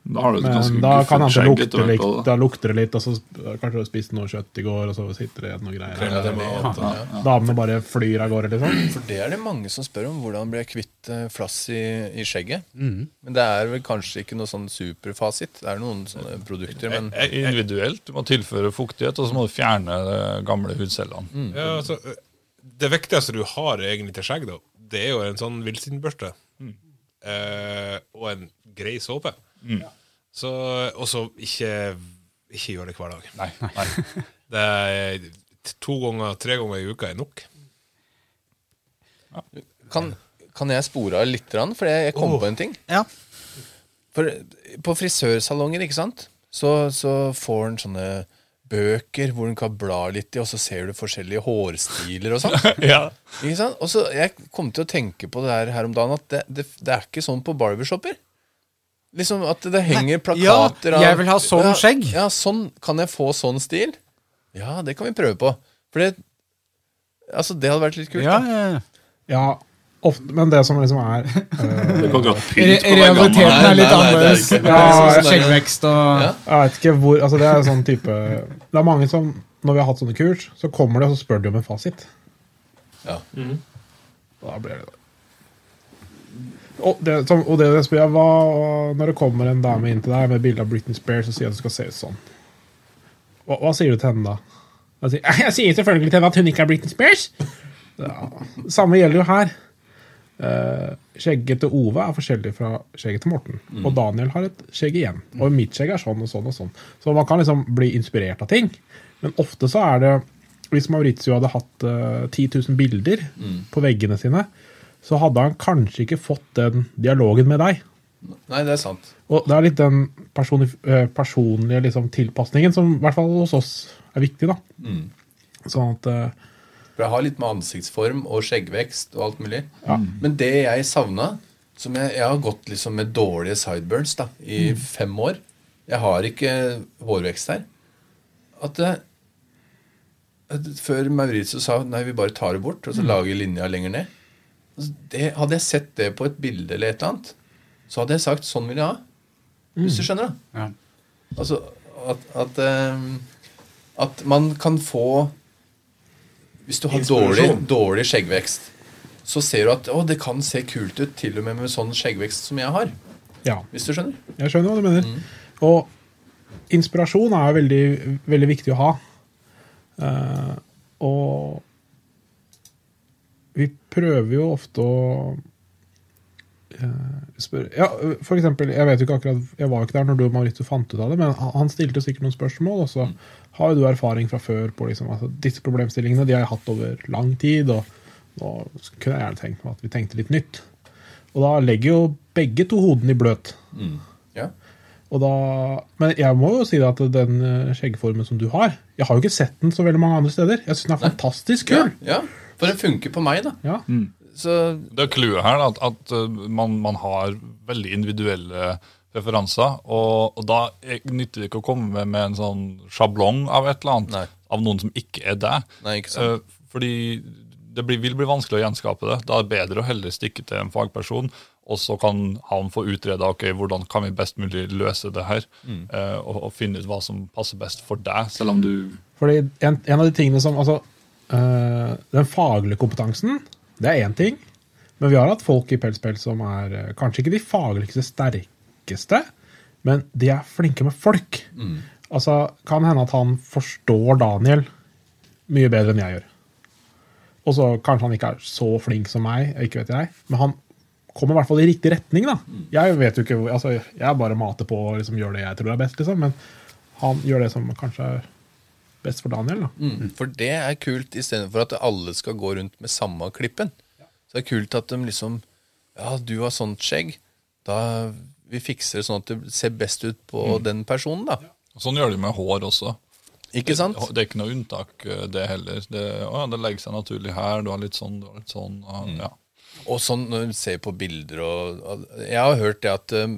Da har du et Men ganske da kan guffent skjegg lukte etter hvert litt, da. lukter det litt, og så kanskje du har spist noe kjøtt i går, og så sitter det igjen noe greier. Ja, det mat, ja. Damene bare flyr av gårde, liksom. For det er det mange som spør om. Hvordan blir jeg kvitt eh, flass i, i skjegget? Men det er vel kanskje ikke noe sånn superfasit. Det er noen sånne produkter, men Eh, Individuelt. Du må tilføre fuktighet, og så må du fjerne de gamle hudcellene. Ja, altså, det viktigste du har egentlig til skjegg, da, det er jo en sånn villsvinbørste. Eh, og en grei såpe. Så, og så ikke, ikke gjør det hver dag. Nei, nei. Det er to ganger, tre ganger i uka er nok. kan, kan jeg spore av litt? For jeg, kom kom på en ting. Ja. For på frisørsalonger, ikke sant, så, så får en sånne bøker hvor en kan bla litt i, og så ser du forskjellige hårstiler og sånn. ja. Ikke sant? Og så Jeg kom til å tenke på det her, her om dagen, at det, det, det er ikke sånn på barbershopper. Liksom At det henger plakater av ja, jeg vil ha sånn skjegg. Ja, sånn, Kan jeg få sånn stil? Ja, det kan vi prøve på. For det Altså, det hadde vært litt kult. Ja, da. ja, ja. Ja, ofte, men det som liksom er Det går godt pynt på realiteten er litt er annerledes. er Ja, sånn er. skjeggvekst og Ja. Jeg vet ikke hvor Altså, det er sånn type Det er mange som Når vi har hatt sånne kurs, så kommer de og så spør de om en fasit. Ja. Da blir det og det, og det spør jeg, hva, Når det kommer en dame inn til deg med bilde av Britney Spears og sier at du skal se ut sånn, hva, hva sier du til henne da? Jeg sier, jeg sier selvfølgelig til henne at hun ikke er Britney Spears. Ja, samme gjelder jo her. Uh, skjegget til Ove er forskjellig fra skjegget til Morten. Og Daniel har et skjegg igjen. Og mitt skjegg er sånn og sånn og sånn. Så man kan liksom bli inspirert av ting. Men ofte så er det Hvis Maurizio hadde hatt uh, 10 000 bilder på veggene sine, så hadde han kanskje ikke fått den dialogen med deg. Nei, det er sant. Og det er litt den eh, personlige liksom, tilpasningen som i hvert fall hos oss er viktig. da. Sånn at eh, For jeg har litt med ansiktsform og skjeggvekst og alt mulig. Men det jeg savna som jeg, jeg har gått liksom med dårlige sideburns da, i fem år. Jeg har ikke hårvekst her. At, det, at Før Mauricio sa nei, vi bare tar det bort og så lager linja lenger ned. Det, hadde jeg sett det på et bilde eller et eller annet, så hadde jeg sagt sånn vil jeg ha. Hvis du skjønner, da. Ja. Altså at, at, um, at man kan få Hvis du har dårlig, dårlig skjeggvekst, så ser du at å, det kan se kult ut til og med med sånn skjeggvekst som jeg har. ja, Hvis du skjønner? jeg skjønner hva du mener. Og inspirasjon er veldig, veldig viktig å ha. Uh, og vi prøver jo ofte å eh, spørre Ja, for eksempel, jeg vet jo ikke akkurat Jeg var jo ikke der når du og Maurito fant ut av det, men han- stilte jo sikkert noen spørsmål, og så har jo du erfaring fra før på liksom, altså, disse problemstillingene. De har jeg hatt over lang tid, og nå kunne jeg gjerne tenkt meg at vi tenkte litt nytt. Og da legger jo begge to hodene i bløt. Ja. Og da, men jeg må jo si det at den eh, skjeggformen som du har Jeg har jo ikke sett den så veldig mange andre steder. Jeg syns den er fantastisk ja, kul. ja. For den funker på meg, da. Ja. Så Det er clouet her, da, at, at uh, man, man har veldig individuelle preferanser. Og, og da er- nytter det ikke å komme med, med en sånn sjablong av et eller annet. Nei. Av noen som ikke er deg. Nei, ikke sant. Eh, fordi det blir, vil bli vanskelig å gjenskape det. Da er det bedre å heller stikke til en fagperson, og så kan han få utreda ok, hvordan kan vi best mulig løse det her. Mm. eh, og, og finne ut hva som passer best for deg, selv om du Fordi en, en av de tingene som Altså, den faglige kompetansen, det er én ting. Men vi har hatt folk i Pelspels som er øh, kanskje ikke de fagligste sterkeste, men de er flinke med folk. Altså, Kan hende at han forstår Daniel mye bedre enn jeg gjør. Og så kanskje han ikke er så flink som meg, ikke vet jeg, men han kommer i hvert fall i riktig retning. da. Jeg vet jo ikke, altså, jeg bare mater på og liksom, gjør det jeg tror er best, liksom, men han gjør det som kanskje er best for Daniel. da. Mm. For det er kult, istedenfor at alle skal gå rundt med samme klippen. Så det er kult at de liksom Ja, du har sånt skjegg. Da Vi fikser det sånn at det ser best ut på den personen, da. Sånn gjør de med hår også. Ikke sant? Det er ikke noe unntak, eh, det heller. Det, å, ja, det legger seg naturlig her. Du har litt sånn, du har litt sånn. og, Ja. Og sånn når du ser på bilder og og Jeg har hørt det at um,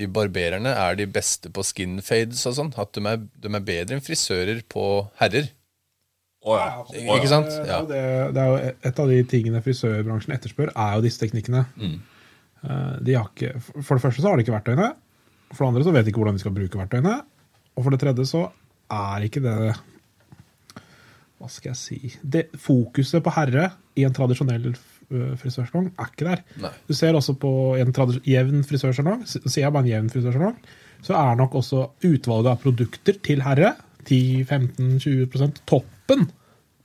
de barbererne er de beste på skin fades og sånn. At de er, de er bedre enn frisører på herrer. Oh, ja. Oh, ja. Ikke sant? Ja. det, det er jo Et av de tingene frisørbransjen etterspør, er jo disse teknikkene. Mm. De har ikke, for det første så har de ikke verktøyene. For det andre så vet de ikke hvordan de skal bruke verktøyene. Og for det tredje så er ikke det Hva skal jeg si det, Fokuset på herre i en tradisjonell eh, frisørsalong er ikke der. Nei. Du ser også på en jevn frisørsalong, sier jeg bare en jevn frisørsalong, så er nok også utvalget av produkter til herre 10-15-20% toppen.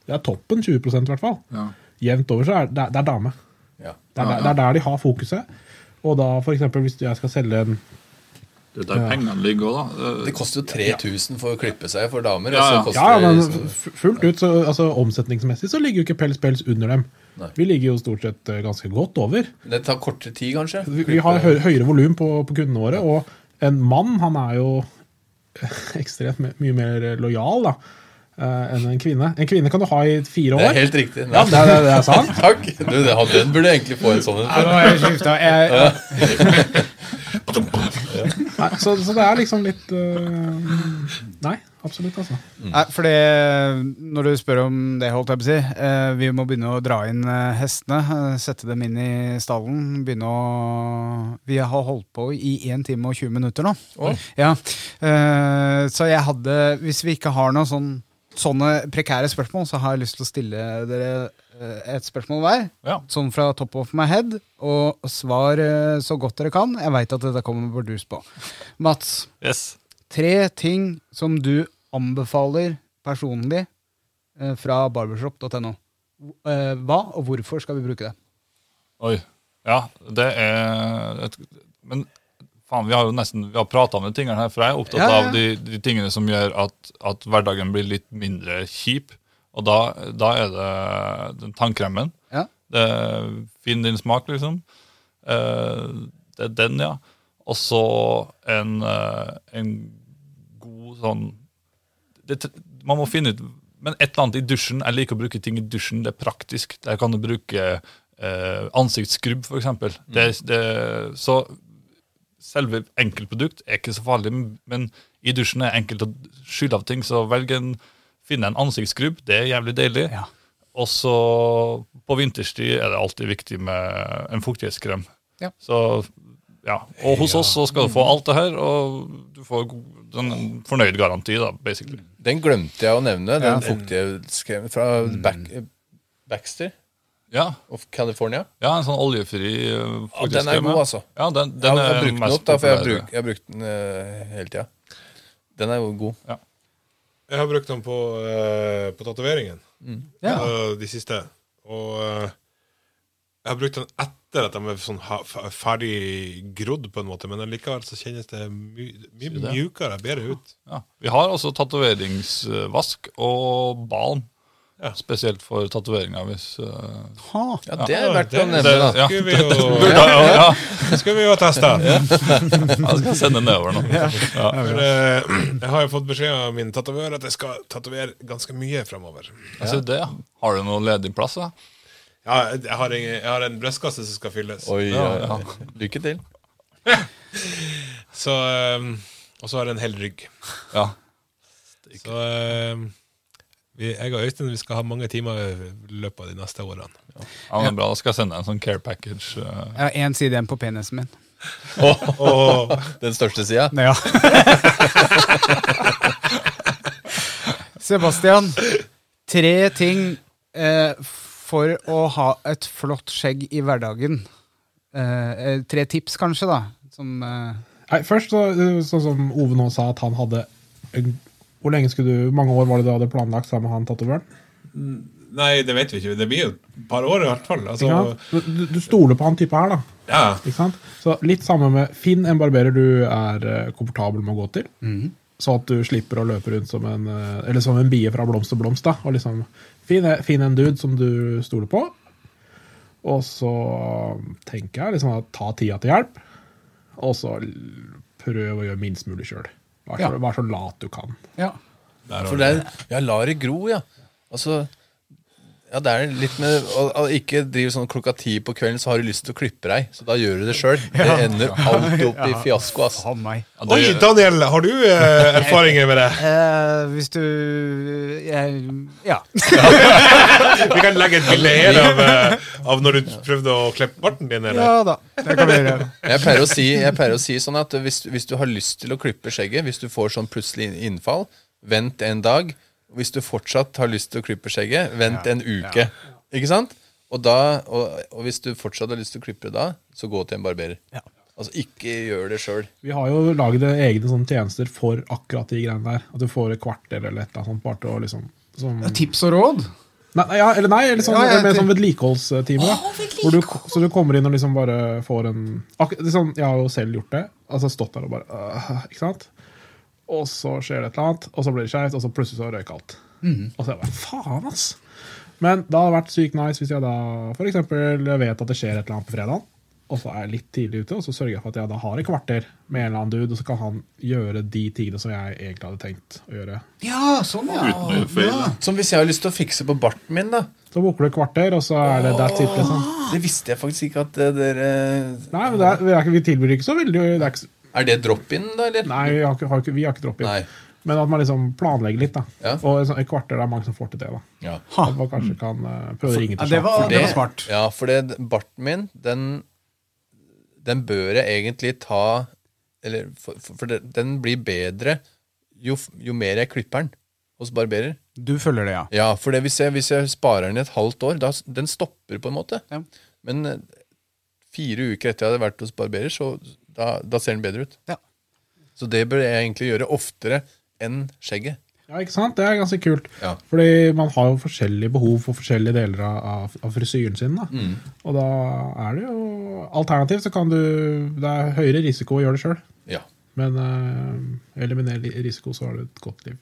Det er toppen 20% i hvert fall. Ja. Jevnt over så er det, det er dame. Ja. Det er, der- det er der de har fokuset. Og da for eksempel hvis jeg skal selge en Det er der pengene ligger òg, da. Det koster jo 3000 for å klippe seg for damer. Ja, ja. Ja, men fullt ut, så altså, omsetningsmessig så ligger jo ikke Pels Pels under dem. Nei. Vi ligger jo stort sett eh, ganske godt over. Det tar kortere tid, kanskje? Vi, vi har høy, høyere volum på, på kundene våre, og en mann han er jo ekstremt mye mer lojal da, eh, enn en kvinne. En kvinne kan du ha i fire år. Det er helt riktig. Ja, det, det, det er sant. Takk! Du, det, den burde egentlig få en sånn en. Ja, nå har jeg skifta. Jeg, Nei, så, så det er liksom litt uh, Nei, absolutt, altså. Nei, fordi når du spør om det, holdt jeg på å si eh, Vi må begynne å dra inn eh, hestene. eh, sette dem inn i stallen. Begynne å Vi har holdt på i 1 time og 20 minutter nå. Oh. Ja, eh, Så jeg hadde Hvis vi ikke har noen sånn, sånne prekære spørsmål, så har jeg lyst til å stille dere eh, et spørsmål hver. Ja. Sånn fra top of my head. Og svar eh, så godt dere kan. Jeg veit at dette kommer burdus på. Mats. Yes. Tre ting som du anbefaler personlig eh, fra barbershop.no. Eh, hva og hvorfor skal vi bruke det? Oi. Ja, det er et, Men faen, vi har jo nesten Vi har prata om de tingene her, for jeg er opptatt Ja, ja, av de, de tingene som gjør at, at hverdagen blir litt mindre kjip. Og da, da er det den tannkremen. Ja. Det, Finn din smak, liksom. Eh, det er den, ja. Og så en, eh, en god sånn det, Man må finne ut Men et eller annet i dusjen. Jeg liker å bruke ting i dusjen. Det er praktisk. Der kan du bruke eh, ansiktsskrubb, f.eks. Det, det, så selve enkeltprodukt er ikke så farlig, men i dusjen er enkelt å skylle av ting. Så velg en, finne en ansiktsskrubb. Det er jævlig deilig. Ja. Og så på vinterstid er det alltid viktig med en fuktighetskrem. Ja. Så ja, Og hos oss så skal du få alt det her, og du får en fornøyd garanti, da, basically. Den glemte jeg å nevne, den Ja. fuktighetskremen fra Back, Baxter Ja, of California. ja en sånn oljefri fuktighetskrem. Ja, den er god, altså. Ja, den, Jeg har brukt den opp, da, for jeg har, brukt, jeg har brukt den uh, hele tida. Den er jo god. Jeg har brukt den på, uh, på tatoveringen Ja. uh, de siste. Og eh, jeg har brukt den etter at de er sånn ferdig grodd, på en måte, men likevel så kjennes det mye my mjukere, bedre ut. Ja. Vi har også tatoveringsvask og balm. Ja. Spesielt for tatoveringa, Hvis uh, Ja, Det er verdt å nevne, da. ja, Skulle vi jo, ja, ja, ja. det skulle vi jo ha ja. Jeg skal sende nedover nå. Ja. For, uh, jeg har jo fått beskjed av min tatovør at jeg skal tatovere ganske mye fremover. Altså, ja. Har du noe ledig plass? Da? Ja, jeg har, en, jeg har en brystkasse som skal fylles. Oi, Ja, ja. Lykke til. Så, um, og så har jeg en hel rygg. Ja. Så um, vi, jeg og Øystein vi skal ha mange timer i løpet av de neste årene. ja, men bra. Da skal jeg sende deg en sånn care package. uh, Jeg har én side igjen på penisen min. Og Den største sida. Ja. Sebastian, tre ting eh, for å ha et flott skjegg i hverdagen. Eh, eh, tre tips, kanskje, da. Som eh, Nei, først så, sånn som Ove nå sa, at han hadde Hvor lenge skulle du, mange år var det du hadde planlagt sammen med han tatovøren? Nei, det vet vi ikke. Det blir jo et par år i hvert fall. Altså, Du, du stoler på han type her, da. ja. Ikke sant? Så litt samme med Finn en barberer du er eh, komfortabel med å gå til. Så at du slipper å løpe rundt som en eh, Eller som en bie fra blomst til blomst. da Og liksom Finn, finn en dude som du stoler på. Og så tenker jeg liksom at ta tida til hjelp. Og så prøv å gjøre minst mulig sjøl. Vær, så- Ja. vær så lat du kan. Ja. For det er, jeg lar det gro, ja. Altså, ja, det er litt med å, å ikke drive sånn klokka ti på kvelden, så har du lyst til å klippe deg. Så da gjør du det sjøl. Det ender alltid opp i fiasko, ass. Faen meg. Ja, det- Oi, Daniel, har du eh, erfaringer med det? Eh, hvis du jeg, Ja. Vi kan legge et bilde her av, eh, av når du prøvde å klippe barten din. Eller? Ja da. Det kan vi gjøre. Jeg pleier å si, jeg pleier å si sånn at hvis, hvis du har lyst til å klippe skjegget, hvis du får sånn plutselig innfall, vent en dag. Hvis du fortsatt har lyst til å klippe skjegget, vent en uke. Ikke sant? Og, da, og, og hvis du fortsatt har lyst til å klippe det da, så gå til en barberer. Altså, ikke gjør det sjøl. Vi har jo laget egne sånne tjenester for akkurat de greiene der. At du får et kvarter eller et eller annet sånt. Bare til å liksom som, Tips og råd? Nei, ja, eller nei, eller sånn, Ja, med sånn vedlikeholdstime. da. Hvor så du kommer inn og liksom bare får en ak liksom, Jeg har jo selv gjort det. Altså Stått der og bare øh, Ikke sant? Og så skjer det et eller annet, og så blir det skjevt, og så plutselig så røyker alt. Og så er det bare Faen, ass! Men det hadde vært sykt nice hvis jeg da for eksempel vet at det skjer et eller annet på fredag, og så er jeg litt tidlig ute, og så sørger jeg for at jeg da har et kvarter med en eller annen dude, og så kan han gjøre de tingene som jeg egentlig hadde tenkt å gjøre. Ja, sånn, ja. Da. Som hvis jeg har lyst til å fikse på barten min, da. Så booker du et kvarter, og så er det that's it, liksom. Det visste jeg faktisk ikke at eh, dere Nei, men det er, er, vi tilbyr ikke så veldig det er ikke, Er det drop-in, da, eller? Nei, vi har ikke, har ikke, vi har ikke drop-in. Nei. Men at man liksom planlegger litt. da Ja. Og et, kvarter det er mange som får til det. da Ja. At man kanskje kan uh, prøve å ringe Ja, til det var, det, det var smart. Ja, for det, barten min, den, den bør jeg egentlig ta Eller for, for, for det, den blir bedre jo, jo mer jeg klipper den hos barberer. Du følger det, ja. Ja, for det, hvis, jeg, hvis jeg sparer den i et halvt år, da, den stopper på en måte. Ja. Men eh, fire uker etter jeg hadde vært hos barberer, så da, da ser den bedre ut. Ja. Så det bør jeg egentlig gjøre oftere enn skjegget. Ja, ikke sant? Det er ganske kult. Ja. Fordi man har jo forskjellige behov for forskjellige deler av, av, frisyren sin. Da. Mm. Og da er det jo Alternativt så kan du Det er høyere risiko å gjøre det sjøl. Ja. Men uh, eliminer risiko, så har du et godt liv.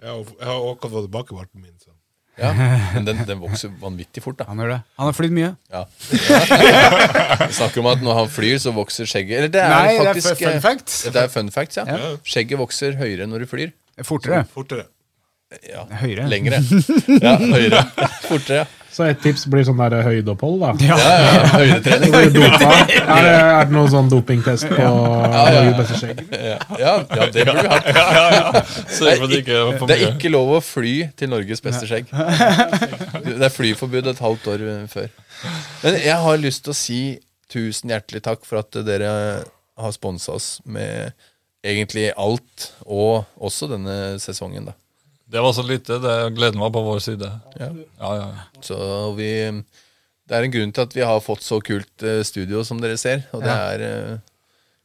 Jeg har, jeg har akkurat fått tilbakevarten min. Så. Ja. Men den, den vokser vanvittig fort, da. Han gjør det. Han har flydd mye. Ja. Vi snakker om at når han flyr, så vokser skjegget Eller det er Nei, det er fun fact. Det er fun facts, ja. Ja. Skjegget vokser høyere når du flyr. Fortere. Fortere. Ja. Høyere. Lengre. Ja, høyere. Fortere, ja. Så et tips blir sånn der høydeopphold, da. Ja. ja, ja. Høydetrening. Er det, er det noen sånn dopingtest på skjegg? Ja, ja, ja, det burde vi hatt. Det er for Det er ikke lov å fly til Norges beste skjegg. Det er flyforbud et halvt år før. Men jeg har lyst til å si tusen hjertelig takk for at dere har sponsa oss med egentlig alt, og også denne sesongen, da. Det var så lite. Det gleden var på vår side. Ja. Ja, ja. Så vi Det er en grunn til at vi har fått så kult eh, studio som dere ser, og det er eh,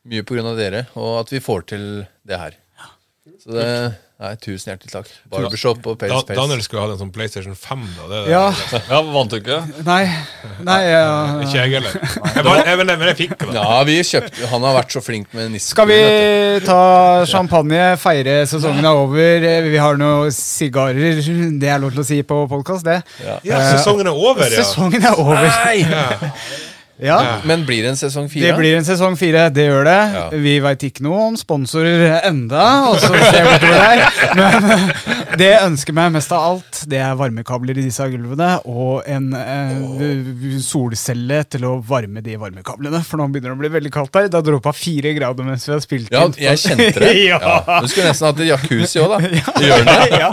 mye på grunn av dere, og at vi får til det her. Så det Nei, tusen hjertelig takk. Barbershop og Da, Pels Daniel skulle hatt en sånn PlayStation 5. Da. Det, Ja. ja vant du ikke? Nei. Nei ja. Ikke jeg heller. Jeg bare, jeg, men, men jeg fikk det. da. Ja, vi kjøpte Han har vært så flink med nissen. Skal vi ta champagne, feire sesongen er over? Vi har noen sigarer. Det er lov til å si på podkast, det. Ja. Ja, sesongen er over, ja. Sesongen er over. ja. Ja. Men blir det en sesong fire? Det blir en sesong fire, det gjør det. Ja. Vi veit ikke noe om sponsorer enda, og så ser. Men det jeg ønsker meg mest av alt, det er varmekabler i disse gulvene, og en eh, solcelle til å varme de varmekablene. For nå begynner det å bli veldig kaldt her. Det har droppa fire grader mens vi har spilt Ja, inn. jeg kjente det. ja. Du skulle nesten hatt jacuzzi òg, da. Gjør det. ja.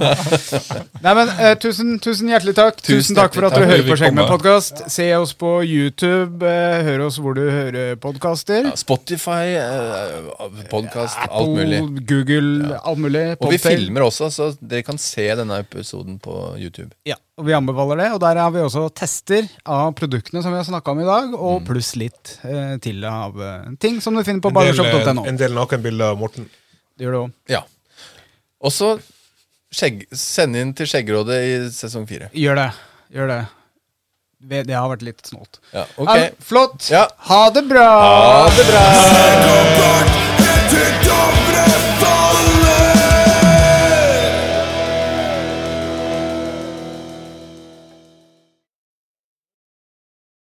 Nei, men eh, tusen, tusen hjertelig takk. Tusen, Tusen takk for at du dere hører på. Skjeggmenn podkast. Se oss på YouTube. Eh, hør oss hvor du hører podkaster. Ja, Spotify, eh, podkast, alt mulig. Google, alt mulig. Og vi Podtail. filmer også, så dere kan se denne episoden på YouTube. Ja, og vi anbefaler det. Og der har vi også tester av produktene som vi har snakka om i dag, Mm. og pluss litt eh, til av eh, ting som du finner på En del, eh, en del nakenbilder av Morten. Det gjør det òg. Ja. Og så skjegg, send inn til Skjeggrådet i sesong fire. Gjør det. Gjør det. Det har vært litt snålt. Ja, okay. Flott. Ja. Ha det bra. Ha det bra.